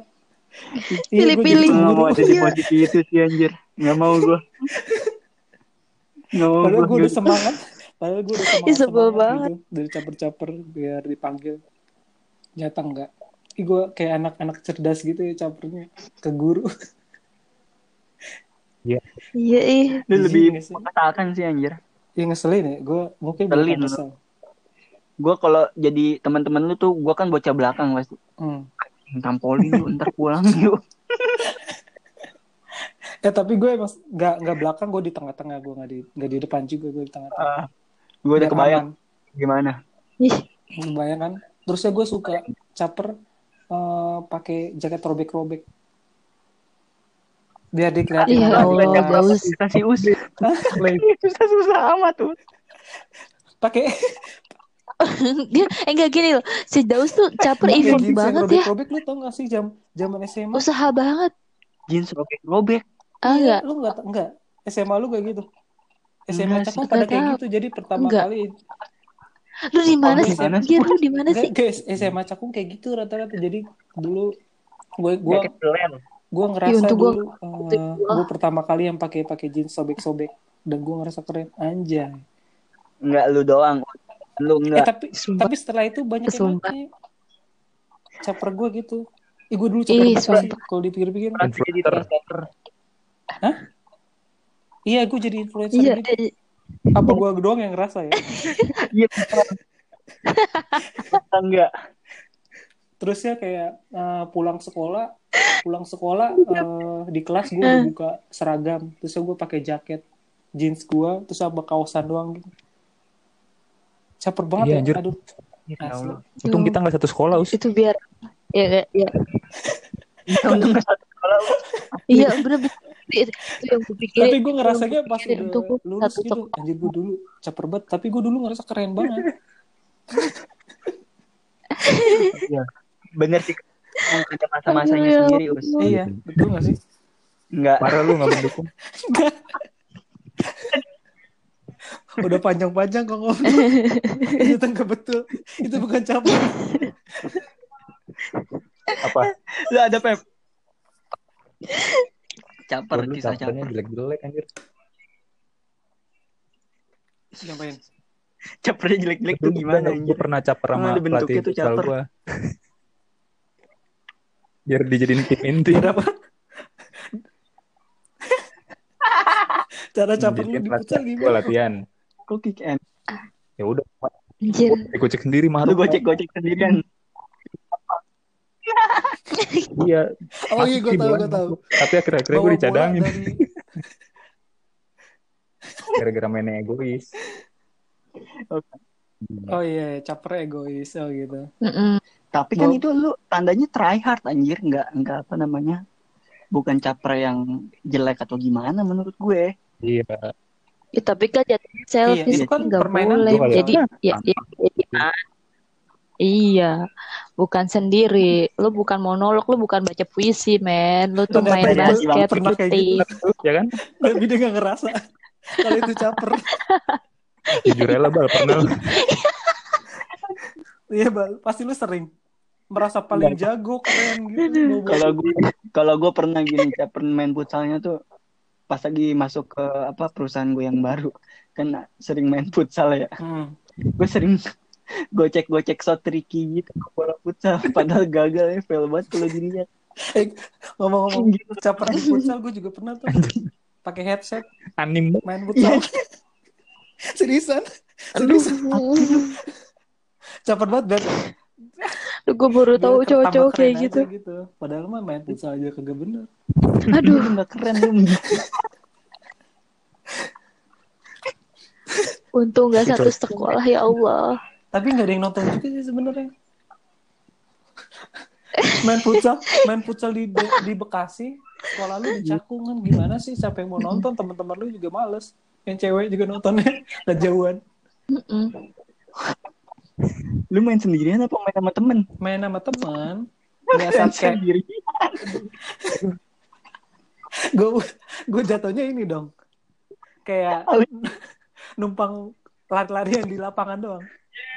gue jadi Pilih-pilih. nggak cemburu mau ada di posisi itu sih anjir nggak mau gue *laughs* nggak mau gue gue udah semangat padahal gue udah semangat, Ih, sebel semangat banget. gitu dari caper-caper biar dipanggil. Nyata enggak. Ih, gue kayak anak-anak cerdas gitu ya capernya. Ke guru. Iya. Ih. lu Jijik lebih sih? mengatakan sih anjir. Ya ngeselin ya. Gue mungkin Ngeselin, bukan kesel gue kalau jadi teman-teman lu tuh gue kan bocah belakang pasti hmm. tampolin lu ntar pulang lu *laughs* eh tapi gue emang nggak nggak belakang gue di tengah-tengah. Gue nggak di nggak di depan juga gue di tengah-tengah gue udah kebayang aman. gimana Ih. Kebayang kan? Terusnya gue suka caper eh, pakai jaket robek-robek. Biar dikelihatin Ya orang Allah, bebas. Daus. susah sih us susah susah amat tuh Pakai *laughs* dia eh enggak gini loh. Si Daus tuh caper jeans yang banget ya. robek-robek lu tau gak sih jam zaman SMA? Usaha banget. Jeans robek-robek. Ah enggak. Lu enggak enggak SMA lu kayak gitu. SMA cakung pada kayak tahu. gitu. Jadi pertama Enggak. kali Lu di mana Oh, sih? gimana sih? Anjir, lu di mana sih? guys, SMA cakung kayak gitu rata-rata. Jadi dulu gue gue gue ngerasa Iya, untuk gua- dulu untuk eh, gua. gue pertama kali yang pakai pakai jeans sobek-sobek dan gue ngerasa keren anjay. Enggak lu doang. Lu Eh enggak. tapi Sumpah. tapi setelah itu banyak yang pakai. Caper gue gitu. Ih gue dulu caper Ih, kalau dipikir-pikir. Jadi trendsetter. Iya gue jadi influencer Iya, gitu. eh, Apa gue doang yang ngerasa ya? *laughs* Iya. Enggak. Terus ya kayak eh, pulang sekolah, pulang sekolah eh, di kelas gue udah buka seragam, terus gue pakai jaket, jeans gue, terus sama kaosan doang gitu. Caper banget Iya, ya, anjir. aduh. Ya. Allah. Untung kita nggak satu sekolah, Us. itu biar ya ya, ya. Iya, untung nggak satu sekolah. iya bener bener itu itu yang gue pikirin Tapi gue ngerasanya pas udah gua lulus satu gitu, anjir gue dulu caper banget, tapi gue dulu ngerasa keren banget. *laughs* Iya. Bener sih. Ada masa-masanya ya sendiri, Us. Iya, betul gak sih? Enggak. Parah lu nggak mendukung. *laughs* Udah panjang-panjang kok ngomong. *laughs* itu enggak betul. Itu bukan caper. Apa? Lu ada Pep. Caper Lu kisah capernya caper. jelek-jelek anjir. Ngapain? Capernya jelek-jelek tuh gimana Gue anjir? pernah caper sama pelatih tuh futsal caper? gua. Biar dijadiin tim inti. Apa? Cara caper lu Dijadiin di pelatih futsal gua gimana? latihan. Kok kick end? Ya udah, anjir gua gocek sendiri mah. Lu gocek-gocek sendirian. Iya. Oh iya, gue tahu, gue tahu. Tapi akhir-akhirnya gue dicadangin. dari- *laughs* Gara-gara mainnya egois. *laughs* Oh iya, caper egois, oh gitu. Mm-mm. Tapi kan Bo- itu lu tandanya try hard anjir, enggak enggak apa namanya? Bukan caper yang jelek atau gimana menurut gue. Iya. Ya, tapi kan jatuhnya selfie Iya, itu kan nggak boleh jadi ya, ya, jadi iya bukan sendiri lu bukan monolog lu bukan baca puisi men lu tuh main basket kayak putih Ya kan? Tapi dia gak ngerasa. Kalau itu caper. Jujur aja lah, Bal. Pernah. *laughs* Iya, Bal. Pasti lu sering merasa paling jago, keren gitu. *laughs* Kalau gue kalau gue pernah gini caper main futsalnya tuh pas lagi masuk ke apa perusahaan gue yang baru kan sering main futsal ya Hmm. gue sering gocek-gocek shot tricky gitu ke bola futsal *laughs* padahal gagal ya fail banget kalau dilihat Eh, ngomong-ngomong gitu, caper di futsal gue juga pernah tuh. Pakai headset Anim. main futsal. *laughs* Seriusan? Seriusan? Caper banget dan Duh, gue baru tahu cowok-cowok kayak aja gitu Padahal mah main futsal aja kagak bener. aduh nggak keren lu untung gak satu sekolah ya Allah Tapi nggak ada yang nonton juga sih sebenarnya. main futsal, main futsal di di Bekasi, sekolah lu di Cakungan gimana sih? Siapa yang mau nonton? Teman-teman lu juga males. Yang cewek juga nontonnya kejauhan. Mm-mm. lu main sendirian apa main sama temen Main sama teman, nggak saat kayak sendiri gue gue jatuhnya ini dong, kayak numpang lari-larian di lapangan doang.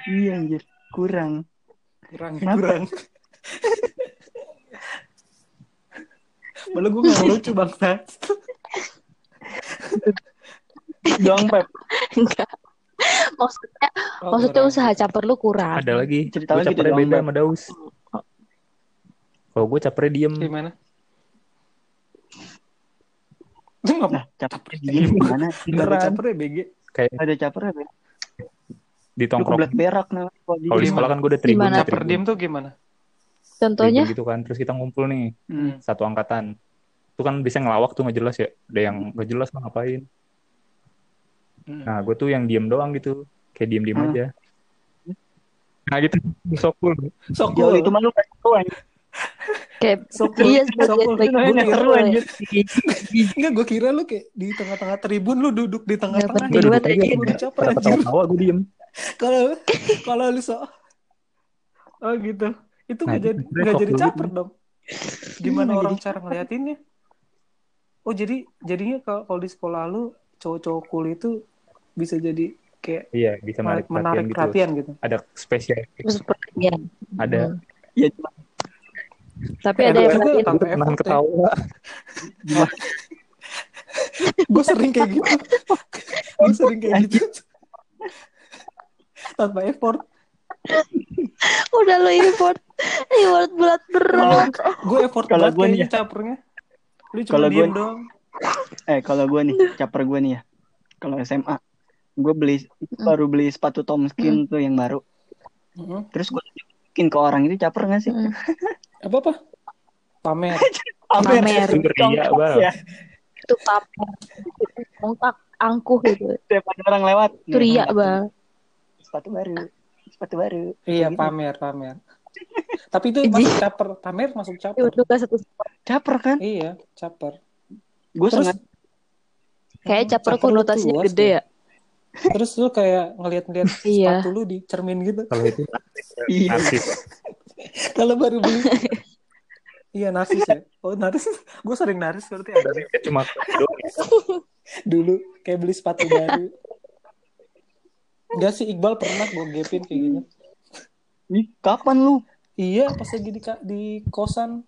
Iya anjir kurang Kurang, Kenapa? kurang. Malah gue gak lucu bangsa. doang pep enggak maksudnya Oh, maksudnya kurang. usaha caper lu kurang Ada lagi. Cerita Gue lagi capernya beda sama Daus. Kalau gue capernya diem. Gimana? Lu nah caper gini gimana ada Beneran. caper ya BG? Kayak ada caper apa di tongkrong. berak nah Kalau di sekolah kan gue udah tribun. Gimana? Caper tribun. diem tuh gimana? contohnya Tribun gitu kan. Terus kita ngumpul nih. hmm. Satu angkatan. Itu kan bisa ngelawak tuh nggak jelas ya. Ada yang nggak jelas mah ngapain. Hmm. Nah gue tuh yang diem doang gitu. Kayak diem-diem Hmm. aja. Nah gitu. So cool. So Jauh cool. itu mah lu kasih tau anjir. kayak So cool. iya So sebagai cool. sebagai Itu namanya guru seru, ya. anjir. Enggak, gue kira lu kayak di tengah-tengah tribun lu duduk di tengah-tengah. Gue duduk aja. Gue anjir. gue diem. Kalau kalau lu so Oh gitu. Itu Nah, nggak jadi nggak jadi caper nih. dong. Gimana Nggak orang jadi cara ngeliatinnya? Oh jadi jadinya kalau kalau di sekolah lu cowok-cowok cool itu bisa jadi kayak Iya, bisa menarik, menarik perhatian, perhatian, gitu. gitu. Ada spesial. Perhatian. Ada Hmm. Ya cuma Tapi ada yang juga tanpa nahan ya. ketawa. Gue sering kayak gitu. Gue sering kayak gitu. Tanpa effort. Udah lo effort. Effort berat berat. Gue effort Kalau banget gua nih kayaknya capernya. Lu cuma Kalau nih- doang. eh kalau gue nih caper gue nih ya kalau SMA gue beli baru beli sepatu Tomskin tuh yang baru Mm-mm. terus gue tunjukin ke orang itu caper gak sih Hmm. Apa-apa? *laughs* Pamer. Pamer. Sumber ria, Bang. ya Itu pamer. Angkuh gitu. ada orang lewat Itu ria, Nih, Bang. Sepatu baru sepatu baru Iya, Gitu. pamer, pamer. *laughs* Tapi itu masuk caper. Pamer masuk Itu caper. juga satu caper kan Iya, caper. gue Terus sangat kayak caper Caper lu konotasinya luas gede ya. Terus lu kayak ngeliat-ngeliat *laughs* Iya. sepatu lu di cermin gitu. Kalau itu *laughs* Iya. Kalau baru beli. iya, narsis ya. Oh, narsis. Gue sering narsis berarti ada. Cuma doang. Dulu kayak beli sepatu baru. Enggak sih, Iqbal pernah gue gapin kayak gitu. Ih, kapan lu Iya, pas lagi di, di kosan.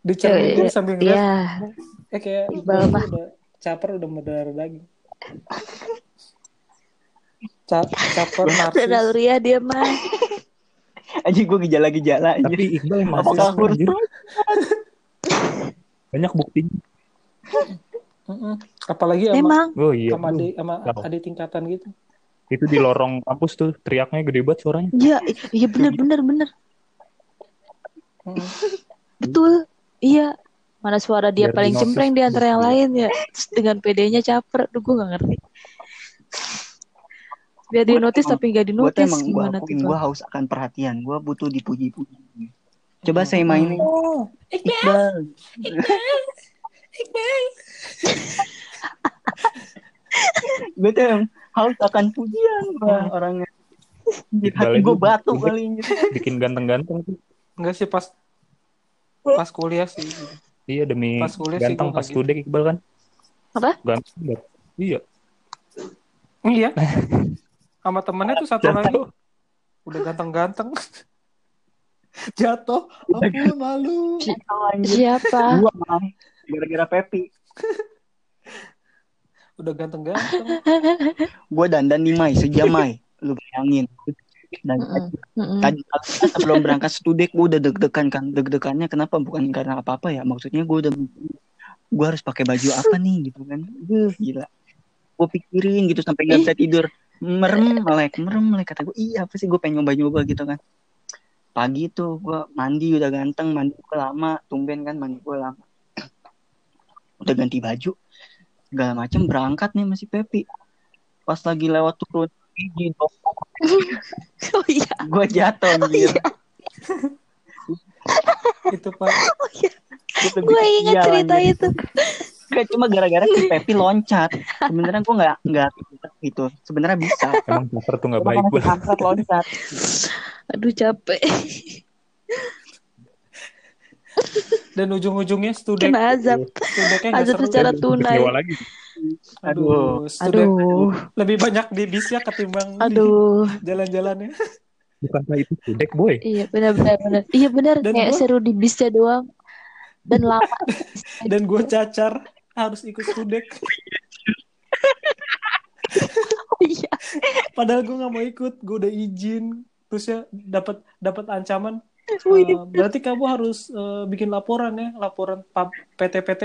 di cermin gitu sambil ngeliat. Iya. Eh kayak Iqbal mah. udah caper udah berdarah daging. Ca caper narsis. Udah Ria dia mah. aja gue gejala-gejala aja Tapi Iqbal masih apakah banyak buktinya. Apalagi sama, Emang. Oh iya. sama adik sama Tahu. adik tingkatan gitu. Itu di lorong kampus tuh teriaknya gede banget suaranya. Iya, iya bener bener bener. Mm-mm. Betul. Iya. Mana suara dia Biar paling cempreng di antara yang lain ya. Terus dengan PD-nya caper. Duh, gue gak ngerti. Biar di notice emang- tapi gak di gue gimana tuh? gue haus akan perhatian gue butuh dipuji-puji coba saya mainin Oh, Iqbal gue tuh emang haus akan pujian gua orangnya Anjir, Iqbal hati gue batu *laughs* kali ini Bikin ganteng-ganteng tuh. enggak sih pas pas kuliah sih. Iya demi Pas kuliah sih ganteng gua pas nggak gitu. Iqbal kan. Apa? Ganteng. Iya. Iya. *laughs* Sama temennya tuh satu lagi udah ganteng-ganteng. *laughs* Jatuh, ampun malu. Siapa? gue gara-gara Pepi Udah ganteng-ganteng. *laughs* gue dandan di Mai. Sejam Mai. Lu bayangin. Dan mm-mm. tadi sebelum berangkat studek gue udah deg-degan kan. Deg-degannya kenapa? Bukan karena apa-apa ya. Maksudnya gue udah gue harus pakai baju apa nih gitu kan. Gila. Gue pikirin gitu sampai nggak bisa tidur. Merem melek merem melek kata gue iya apa sih gue pengen nyoba-nyoba gitu kan. Pagi tuh gue mandi udah ganteng. Mandi gue lama tumben kan mandi gue lama. Udah ganti baju segala macem berangkat nih masih Pepi pas lagi lewat turun gigi dok *laughs* Oh iya. gue jatuh anjir *laughs* Itu Pak. Gitu, Gue gitu. ingat Iya, cerita anjir. itu. Gak cuma gara-gara si Pepi loncat. Sebenarnya gue nggak nggak gitu. Sebenarnya bisa. Emang caper tuh nggak Cuma baik Angkat loncat. Aduh capek. Dan ujung-ujungnya studek. Kena azab. Studeknya nggak Azab seru. secara tunai. Lagi. Aduh, studek Aduh. lebih banyak di bisnya ketimbang Aduh. jalan-jalannya. Bukankah itu tudek boy? Iya benar benar. Iya benar Dan kayak gua- seru di bisnya doang. Dan lama. *laughs* Dan gue cacar harus ikut studek. Oh *laughs* iya. Padahal gue nggak mau ikut, gue udah izin. Terus ya dapat dapat ancaman. Iya. berarti kamu harus eh, bikin laporan ya, laporan PT-PT.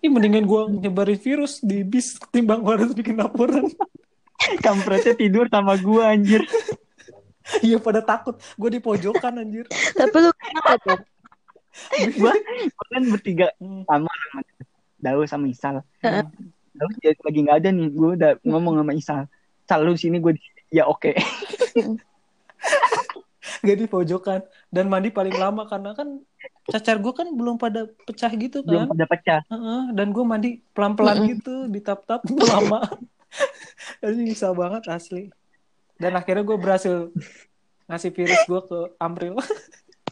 Ih mendingan gue nyebarin virus di bis ketimbang gue harus bikin laporan. *laughs* Kampretnya tidur sama gue anjir. *laughs* Iya pada takut, gue di pojokan anjir. Tapi lu kenapa tuh? gue kan bertiga Hmm. sama sama Daus sama Isal. Daus dia lagi nggak ada nih. Gue udah ngomong sama Isal. Sal lu sini gue di ya oke. Gak di pojokan dan mandi paling lama karena kan cacar gue kan belum pada pecah gitu Belum kan. pada pecah. Heeh, dan gue mandi pelan-pelan Mm-mm. gitu di tap-tap *laughs* lama. Ini bisa banget asli. Dan akhirnya gue berhasil ngasih virus gue ke Amril.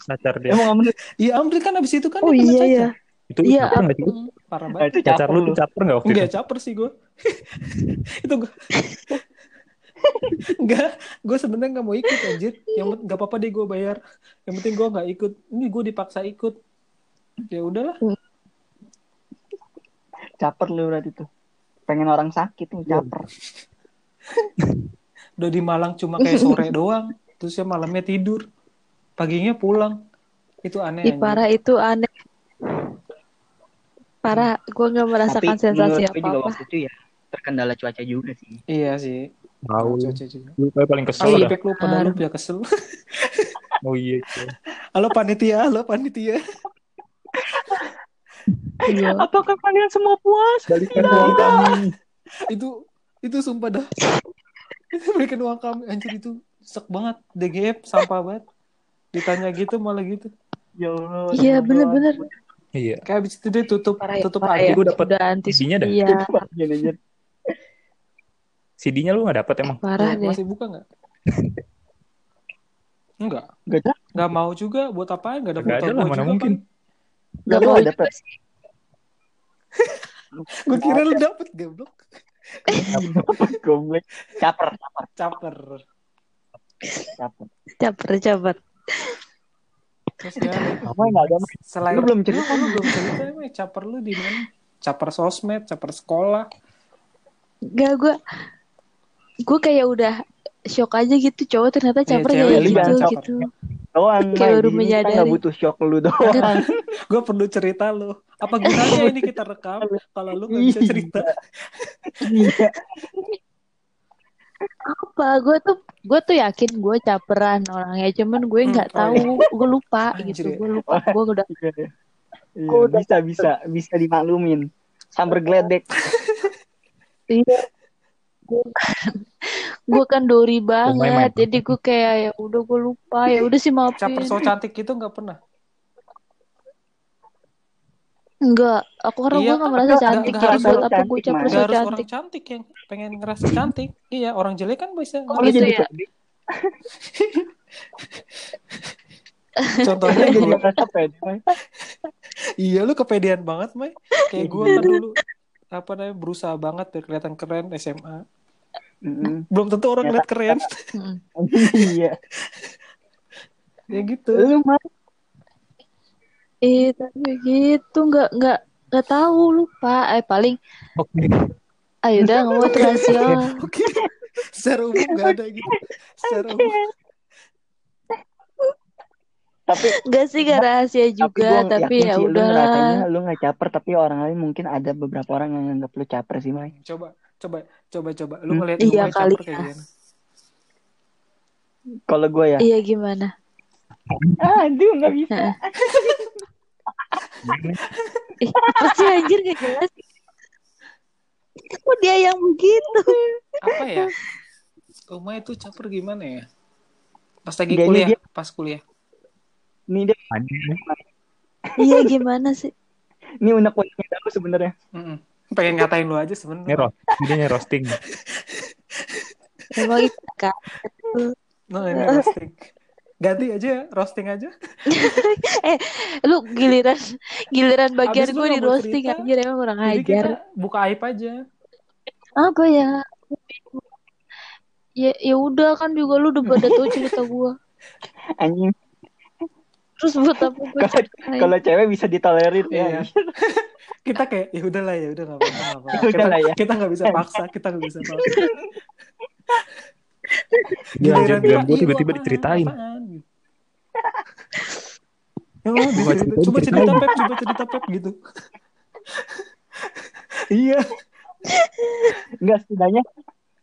Pacar dia. Emang Amril Iya Amril kan abis itu kan Oh dia kena iya cacar. ya. Itu Iya, caper nggak sih? Hmm, parah banget. itu caper lu caper nggak waktu Enggak itu? caper sih gue. *laughs* itu gue. *laughs* *laughs* Enggak, gue sebenarnya nggak mau ikut anjir. Yang penting nggak apa-apa deh gue bayar. Yang penting gue nggak ikut. Ini gue dipaksa ikut. Ya udahlah. Caper lu berarti tuh. Pengen orang sakit nih caper. Udah di Malang cuma kayak sore *laughs* doang. Terus ya malamnya tidur. Paginya pulang. Itu aneh. Ih, anjir. parah itu aneh. Parah, gue nggak merasakan Tapi sensasi menurut gue juga apa-apa. waktu itu ya terkendala cuaca juga sih. Iya sih. Tahu. Lu kayak paling kesel dah. Pek lu pada lu ya kesel. *laughs* Oh iya. iya. Halo panitia, halo panitia. Iya. *laughs* Apakah kalian semua puas? Balikan uang kami. itu itu sumpah dah. itu berikan uang kami anjir itu sek banget DGF sampah banget. Ditanya gitu malah gitu. Ya Allah. Iya, bener-bener. Iya. Kayak abis itu dia tutup Parah ya, tutup parah aja. ya. Udah anti CD-nya dah. Iya, Iya. CD-nya lu nggak dapet emang? parah Ya, deh. masih buka nggak? *laughs* Enggak. Gak ada. Nggak mau juga buat apaan? Nggak ada Nggak foto ada lah, mana mungkin. Gak mau dapet? *laughs* Gue kira lu dapet goblok. *laughs* Goblok. Caper, Caper. caper. Caper, caper. Terus gimana? Apa nggak ada? Selain Lu belum cerita. lu belum cerita emang caper lu di mana? Caper sosmed, caper sekolah. Gak, gue gue kayak udah shock aja gitu cowok ternyata Iya, caper cewek kayak gitu caper. gitu. Doang. Kayak baru menyadari. nggak butuh shock lu doang. *laughs* Gue perlu cerita lu. Apa gunanya ini kita rekam kalau lu nggak bisa cerita? Iya. Apa? Gue tuh gue tuh yakin gue caperan orangnya, cuman gue Hmm, nggak oh tahu, gue lupa Anjir gitu, ya. gue lupa, gue udah *laughs* Iya, Gua udah- bisa bisa bisa dimaklumin. Sambar geledek. iya. Gue kan, *laughs* gue kan dori main. banget, jadi gue kayak ya udah gue lupa, ya udah sih Caper maafin. so cantik itu nggak pernah. Enggak, aku karena Iya, gue nggak kan, merasa cantik, nggak jadi harus buat orang apa gue cantik, caper so Gak harus orang cantik? cantik yang pengen ngerasa cantik. Iya, orang jelek kan bisa. Oh gitu jadi ya? *laughs* Contohnya Jadi ngerasa pede. Iya lu kepedean banget, Mai. Kayak gue kan *laughs* dulu apa namanya berusaha banget biar kelihatan keren SMA. Mm-mm. Belum tentu orang lihat keren. Mm. *laughs* Iya. *laughs* ya gitu. Lu mah Eh tapi gitu nggak nggak nggak tahu lupa, eh paling Oke. ayo udah nggak mau rahasia. Oke. Secara umum gak ada gitu. Secara umum. tapi Enggak sih gak rahasia juga, tapi, yakin ya lu udah. ngerasanya lu nggak caper tapi orang lain mungkin ada beberapa orang yang nganggap lu caper sih Mai. Coba, coba, coba, coba. Lu Hmm. ngeliat Iya Umay kali caper kayak ya. gimana? Kalau gue ya, Iya gimana? aduh nggak bisa. Eh, *laughs* apa sih anjir gak jelas? Kok dia yang begitu? Apa ya? Umay itu caper gimana ya? Pas lagi Dia ini kuliah, dia- pas kuliah. Nih deh, Iya gimana sih? ini unek uneknya aku sebenarnya. Mm-mm. Pengen ngatain lu aja sebenarnya. roast. Ini roasting. Emang itu kan? Nah, ini roasting. Ganti aja ya, roasting aja. *laughs* Lu giliran giliran bagian gue di roasting cerita, anjir emang kurang Jadi ajar. kita buka aib aja. Apa ya? Ya ya udah kan juga lu udah pada tahu cerita gue. *laughs* Anjing, Terus buat apa gue Kalau- cewek bisa ditolerir ya. Kita kayak ya udahlah ya udah nggak apa-apa. *laughs* Kita ya. kita nggak bisa paksa, kita nggak bisa paksa. Iya, Giliran jangan gue "Ih, tiba-tiba diceritain. apaan?" Ya Gua dicerita- ceritain, coba cerita ceritain. Pep, coba cerita Pep gitu. *laughs* iya. Enggak setidaknya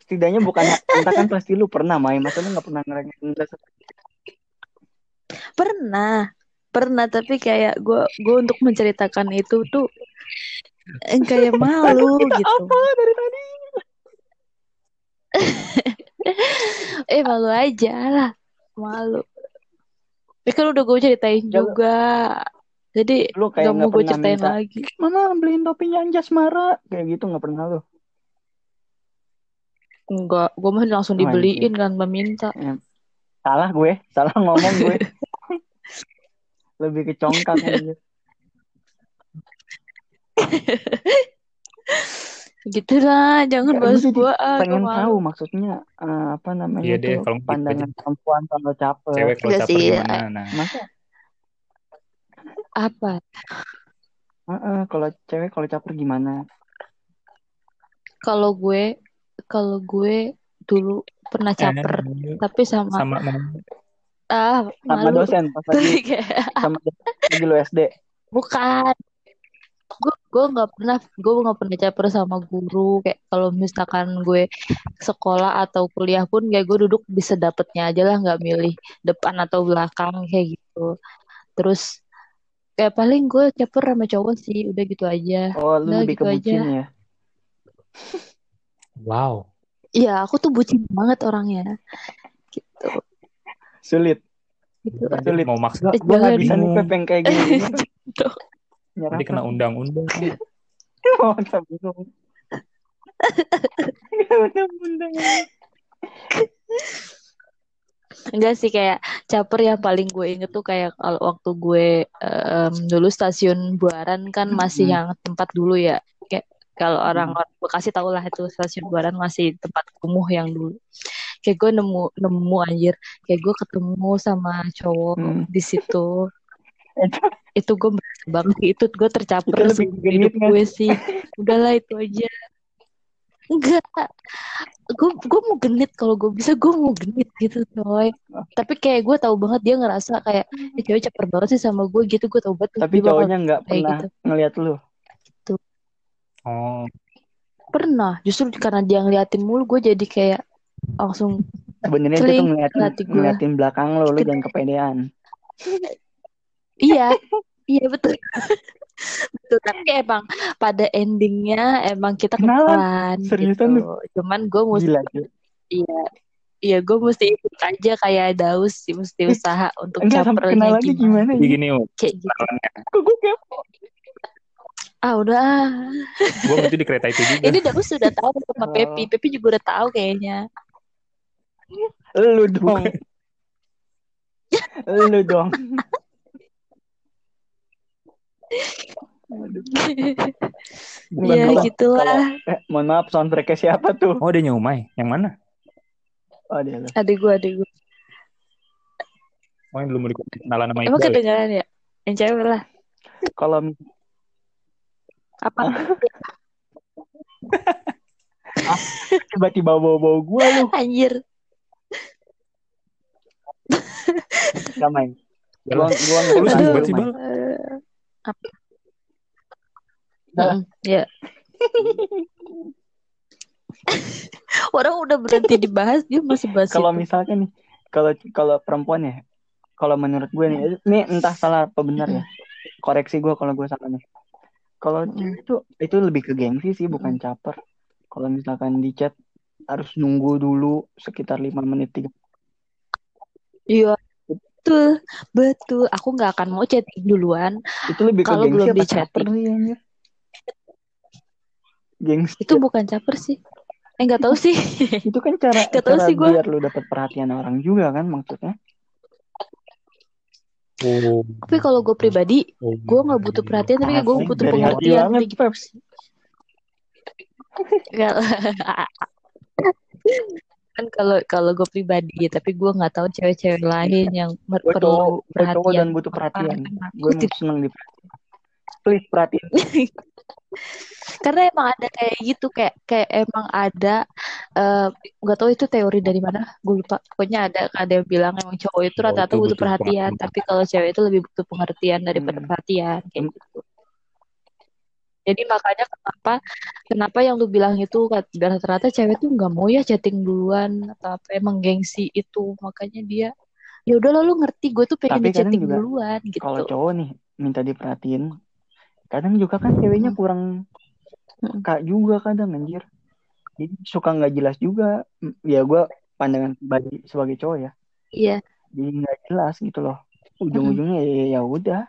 setidaknya bukan entah kan pasti lu pernah main masa lu nggak pernah ngerasain rasa Pernah, pernah tapi kayak gue gue untuk menceritakan itu tuh kayak malu gitu. apa dari tadi *laughs* Eh malu aja lah, malu. Tapi kan udah gue ceritain Ya, lu- juga, jadi lu kayak gak mau gue ceritain minta lagi. mama beliin topinya Anjas Mara kayak gitu nggak pernah lu Enggak, gue mah langsung Oh, dibeliin kan meminta. Salah gue, salah ngomong gue. *laughs* Lebih ke congkak aja. *laughs* Gitu lah, jangan Ya, bahas gue ah, pengen gua malu. tahu maksudnya eh, apa namanya Iya deh, kalau gitu pandangan aja. perempuan kalau caper. Cewek kalau Enggak caper sih, gimana? Nah, Masa Apa? Heeh, kalau cewek kalau caper gimana? Kalau gue, kalau gue dulu pernah caper, eh, tapi sama, sama ah Sama malu. dosen pas lagi *laughs* sama dosen lagi lu SD. Bukan. Gue gue nggak pernah gue nggak pernah caper sama guru kayak kalau misalkan gue sekolah atau kuliah pun kayak gue duduk bisa dapetnya aja lah nggak milih depan atau belakang kayak gitu. Terus kayak paling gue caper sama cowok sih udah gitu aja. Oh, lu Udah lebih gitu bucin aja. ya? wow. Iya aku tuh bucin banget orangnya. Gitu. Sulit. Gitu. Sulit. Mau maksa Gue gue nggak bisa nih pepeng kayak gini. *laughs* Nanti kena undang-undang. *laughs* Oh, bingung. *laughs* Undang-undang. Enggak sih kayak caper yang paling gue inget tuh kayak kalau waktu gue em, dulu stasiun Buaran kan masih Hmm. yang tempat dulu ya. Kayak kalau orang orang Bekasi tau lah itu stasiun Buaran masih tempat kumuh yang dulu. Kayak gue nemu nemu anjir, kayak gue ketemu sama cowok Hmm. di situ. Itu *laughs* Itu gue merasa banget itu gue tercaper Itu lebih hidup kan? gue sih. Udahlah itu aja. Enggak, gue gue mau genit kalau gue bisa gue mau genit gitu coy tapi kayak gue tahu banget dia ngerasa kayak "Eh, cewek caper banget sih sama gue gitu gue tahu banget tapi cowoknya nggak pernah gitu ngeliat lu. Oh, pernah justru karena dia ngeliatin mulu gue jadi kayak langsung Sebenarnya itu ngeliatin, ngeliatin belakang lo, lu Gede. jangan kepedean. *laughs* iya iya betul *laughs* betul tapi emang pada endingnya emang kita Kenalan? kenalan Seriusan gitu cuman gue mesti Gila, iya iya gue mesti ikut aja kayak daus sih mesti usaha untuk Enggak capernya gimana gimana ya? gini, kayak gitu Kok gue kepo? ah udah ah. gue berarti di kereta itu juga. ini daus sudah tahu sama Oh. Pepi Pepi juga udah tahu kayaknya Lu dong. *laughs* lu dong. Aduh. Bukan, ya gitulah. Eh, mohon maaf soundtracknya siapa tuh? Oh, ada nyumai. Yang mana? Oh, dia adik gue adik gue Oh, yang belum mau kenalan sama emang Iqbal. kedengaran ya? Yang cewek lah. Kalau apa? *laughs* Tiba-tiba bawa-bawa gua lu, anjir. Gak main. Gua, gua Kok apa. Mm, ya *laughs* orang udah berhenti dibahas dia masih bahas Kalau misalkan nih, kalau kalau perempuan ya, kalau menurut gue nih, ini entah salah apa benar ya. Koreksi gue kalau gue salah nih. Kalau cewek itu itu lebih ke gengsi sih, bukan caper. Kalau misalkan di chat harus nunggu dulu sekitar lima menit tiga. iya betul betul aku nggak akan mau chatting duluan Itu lebih ke Kalau belum di chatting. anjir? Gengsi. itu bukan caper sih eh nggak tahu sih *laughs* Itu kan cara *laughs* Gak tahu cara sih gua. biar lu dapat perhatian orang juga kan maksudnya. Oh. tapi kalau gue pribadi Oh. gue nggak butuh perhatian tapi gue butuh pengertian gitu Pep. Kan kalau kalau gue pribadi tapi gue nggak tahu cewek-cewek lain yang mer- Gue perlu cowok, gue cowok perhatian dan butuh perhatian. Gue tidak- seneng diperhatiin. Please perhatiin. *laughs* karena emang ada kayak gitu kayak kayak emang ada eh, nggak tahu itu teori dari mana gue lupa pokoknya ada ada yang bilang emang cowok itu rata-rata butuh butuh perhatian perhatian. tapi kalau cewek itu lebih butuh pengertian daripada Hmm. perhatian kayak gitu jadi makanya kenapa kenapa yang lu bilang itu rata-rata cewek tuh nggak mau ya chatting duluan atau apa emang gengsi itu makanya dia ya udah lo lu ngerti gue tuh pengen Tapi chatting juga duluan gitu Kalau cowok nih minta diperhatiin, kadang juga kan ceweknya Hmm. kurang Hmm. kak juga kadang anjir. Jadi suka nggak jelas juga. M- Ya gue pandangan pribadi sebagai cowok ya. iya Jadi nggak jelas gitu loh. Ujung-ujungnya ya ya udah.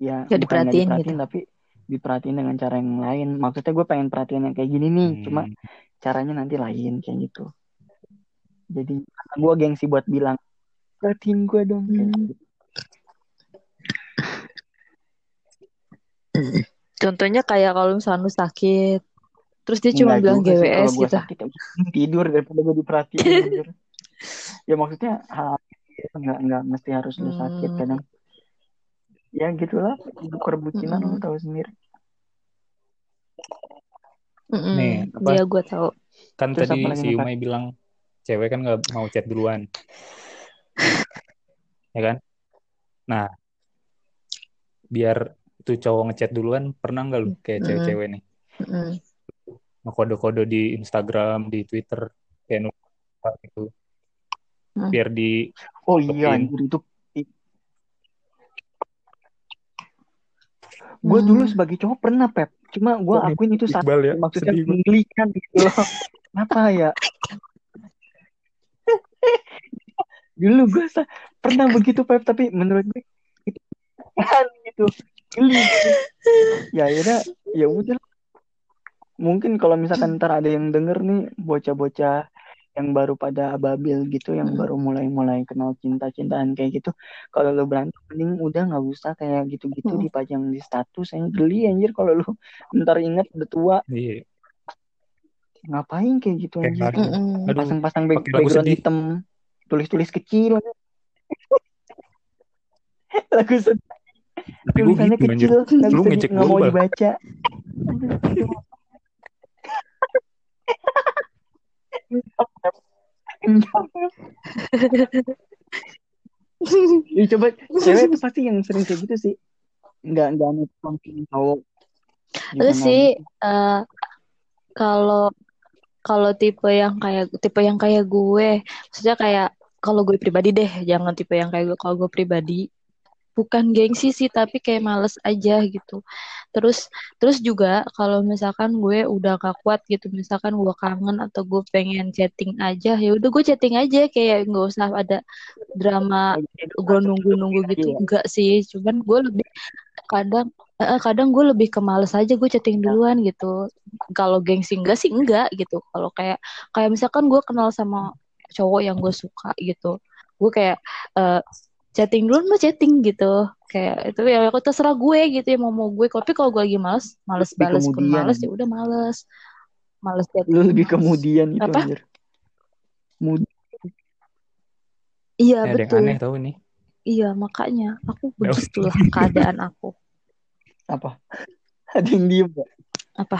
Ya nggak diperhatiin diperhatiin tapi diperhatiin dengan cara yang lain maksudnya gue pengen perhatian yang kayak gini nih Hmm. cuma caranya nanti lain kayak gitu jadi gue gengsi buat bilang perhatiin gue dong kayak Hmm. gitu. Contohnya kayak kalau misalnya lu sakit, terus dia cuma Enggak bilang GWS gue gitu. sakit *laughs* tidur daripada gue diperhatiin ya maksudnya hal nggak nggak mesti harus lu sakit Hmm. kadang ya gitulah hidup perbucinan lu Mm-mm. tahu sendiri Mm-mm. Nih, apa? Iya gue tahu. Kan Terus tadi si? Umay bilang cewek kan nggak mau chat duluan. *laughs* ya kan? Nah, biar tuh cowok ngechat duluan, pernah nggak lu kayak cewek-cewek nih? Mm-mm. Ngekode-kode di Instagram, di Twitter, kayak nulis gitu. Hmm. Biar di oh iya anjir itu gue dulu Hmm. sebagai cowok pernah pep. Cuma gue Oh, akuin itu salah Iqbal ya, maksudnya sedih menggelikan gitu loh. *laughs* Kenapa ya? Dulu gue pernah begitu pep tapi menurut gue itu kan gitu. Geli. Ya akhirnya ya udah mungkin kalau misalkan ntar ada yang denger nih bocah-bocah yang baru pada ababil gitu yang Hmm. baru mulai-mulai kenal cinta-cintaan kayak gitu. Kalau lu berantem mending udah nggak usah kayak gitu-gitu Hmm. dipajang di status. Yang geli anjir kalau lu *laughs* ntar inget udah tua. Iya. ngapain kayak gitu anjir? pasang-pasang back- lagu background sedih. hitam tulis-tulis kecil. *laughs* Lagu sedih. Tulisannya gitu kecil ngecek nggak mau dibaca *laughs* Ya, coba cewek itu pasti yang sering kayak gitu sih nggak nggak nonton cowok juga Terus nggak sih gitu. eh, kalau kalau tipe yang kayak tipe yang kayak gue, maksudnya kayak kalau gue pribadi deh, jangan tipe yang kayak gue. Kalau gue pribadi bukan gengsi sih, tapi kayak males aja gitu. Terus terus juga kalau misalkan gue udah gak kuat gitu, misalkan gue kangen atau gue pengen chatting aja, ya udah gue chatting aja kayak nggak usah ada drama gue nunggu-nunggu gitu Iya. enggak sih cuman gue lebih kadang eh, kadang gue lebih ke males aja gue chatting duluan gitu kalau gengsi enggak sih enggak gitu kalau kayak kayak misalkan gue kenal sama cowok yang gue suka gitu gue kayak eh, chatting duluan mah chatting gitu kayak itu ya aku terserah gue gitu ya mau mau gue tapi kalau gue lagi males males Lebih balas pun males ya udah males males chatting lu lebih males. kemudian itu Apa? anjir Mud iya Ini ada yang betul aneh tau ini. iya makanya aku usah. begitulah keadaan aku apa ada yang diem gak? apa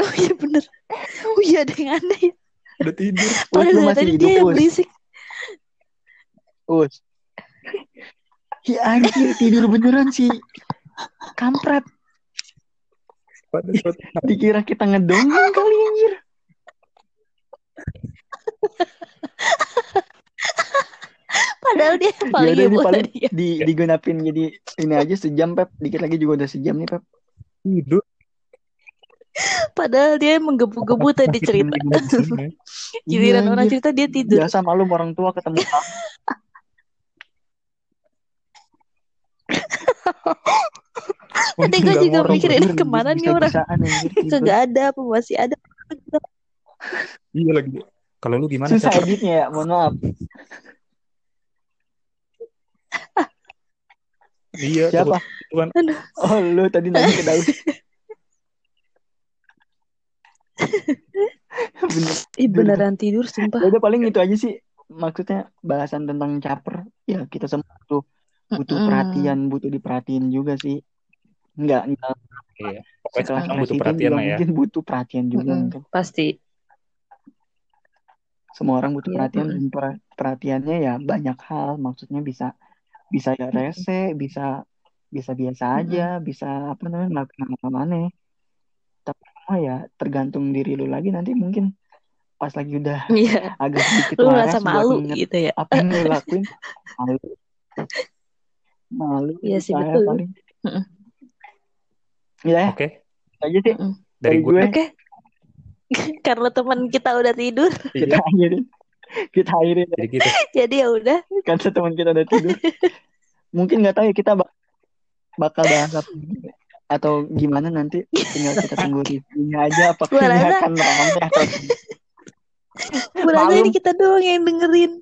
oh iya bener oh iya ada yang aneh ya. Udah tidur. Padahal dari masih tadi hidup dia yang berisik Us. Ya anjir tidur beneran sih. Kampret. Dikira kita ngedongeng kali anjir. Padahal dia yang ya paling udah ini heboh paling tadi ya. di digenapin jadi ini aja sejam pep. Dikit lagi juga udah sejam nih pep. Tidur. padahal dia menggebu-gebu tadi cerita. giliran Iya, orang cerita dia tidur. Biasa malu orang tua ketemu Tadi gue juga mikir ini ke mana nih orang kagak ada apa masih ada Iya lagi. Kalau lu gimana? susah Cap? editnya ya mohon maaf Iya. siapa Tuhan. oh lu tadi nanya ke Daud Bener. ih beneran tidur sumpah Ya udah paling itu aja sih maksudnya bahasan tentang caper ya kita semua butuh butuh Mm-mm. perhatian butuh diperhatiin juga sih. Nggak nggak Iya. Pokoknya sekelas sekarang butuh perhatian juga lah ya. mungkin butuh perhatian juga Mm-mm. mungkin. Pasti. Semua orang butuh Iya, perhatian dan per- perhatiannya ya banyak hal. Maksudnya bisa bisa ya rese bisa bisa biasa aja bisa apa namanya melakukan hal aneh tapi semua ya tergantung diri lu lagi nanti mungkin pas lagi udah iya. *laughs* agak sedikit lu waras merasa buat malu inget gitu ya. apa yang lu lakuin *laughs* malu malu Iya sih, saya betul. paling Mm-mm. ya Oke. itu aja sih. Dari Dari gue. gue. oke *laughs* karena teman kita udah tidur *laughs* kita Iya. akhirin kita akhirin Jadi gitu. *laughs* jadi ya udah kan teman kita udah tidur mungkin nggak tahu ya kita bak- bakal bahas apa atau gimana nanti tinggal kita tunggu reviewnya aja apakah Gua ini akan rame atau Berarti ini kita doang yang dengerin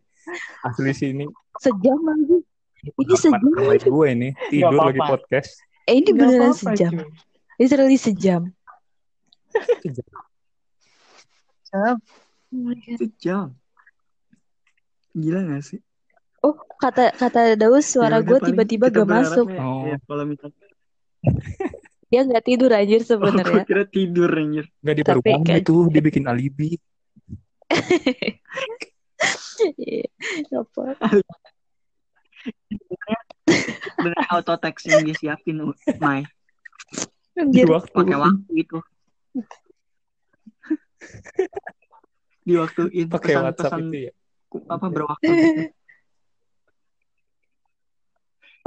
Asli sih ini sejam lagi. Ini sejam. Gue ini tidur Nggak lagi apa-apa. podcast. Eh, ini Nggak beneran apa-apa, sejam. cuy. Literally sejam. Sejam, Oh my God. sejam. Gila gak sih? Oh, kata kata Daus suara Ya gue tiba-tiba gak masuk. berharapnya, Oh. ya, kalau misalnya *laughs* Dia nggak tidur anjir oh, sebenarnya. gue kira tidur anjir. Gak baru bangun kan- itu dia bikin alibi. *laughs* Iya, apa? *laughs* *laughs* Bener auto text yang dia siapin Mai Di waktu. pakai waktu itu. *laughs* Di waktu itu Pakai WhatsApp pesan-pesan itu ya. apa berwaktu *laughs* gitu.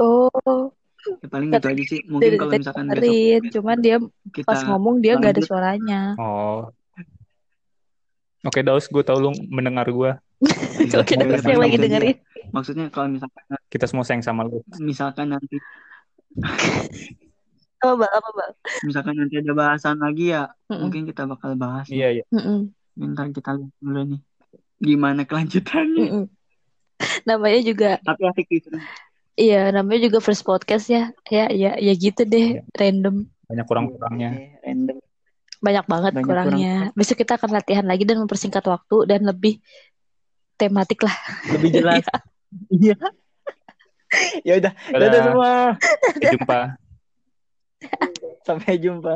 Oh, Ya, paling gitu aja sih. Mungkin dari kalau misalkan besok dengerin. Cuman dia kita pas ngomong dia nggak ada suaranya. Oh. Oke Daus, gue tau lu mendengar gue. Oke, Ya, Daus yang lagi dengerin. Maksudnya kalau misalkan Kita semua sayang sama lu. misalkan nanti Apa bang? Apa bang? misalkan nanti ada bahasan lagi ya Mm-mm. mungkin kita bakal bahas. Iya, iya. Bentar kita lihat dulu nih gimana kelanjutannya. Mm-mm. Namanya juga, Tapi asik seru. iya namanya juga first podcast ya. Ya, ya, ya gitu deh, random. Banyak kurang-kurangnya. Oke, random. Banyak banget Banyak kurangnya. Besok kita akan latihan lagi dan mempersingkat waktu dan lebih tematik lah. Lebih jelas. *laughs* Iya. *laughs* ya udah, dadah semua. Sampai jumpa. Sampai jumpa.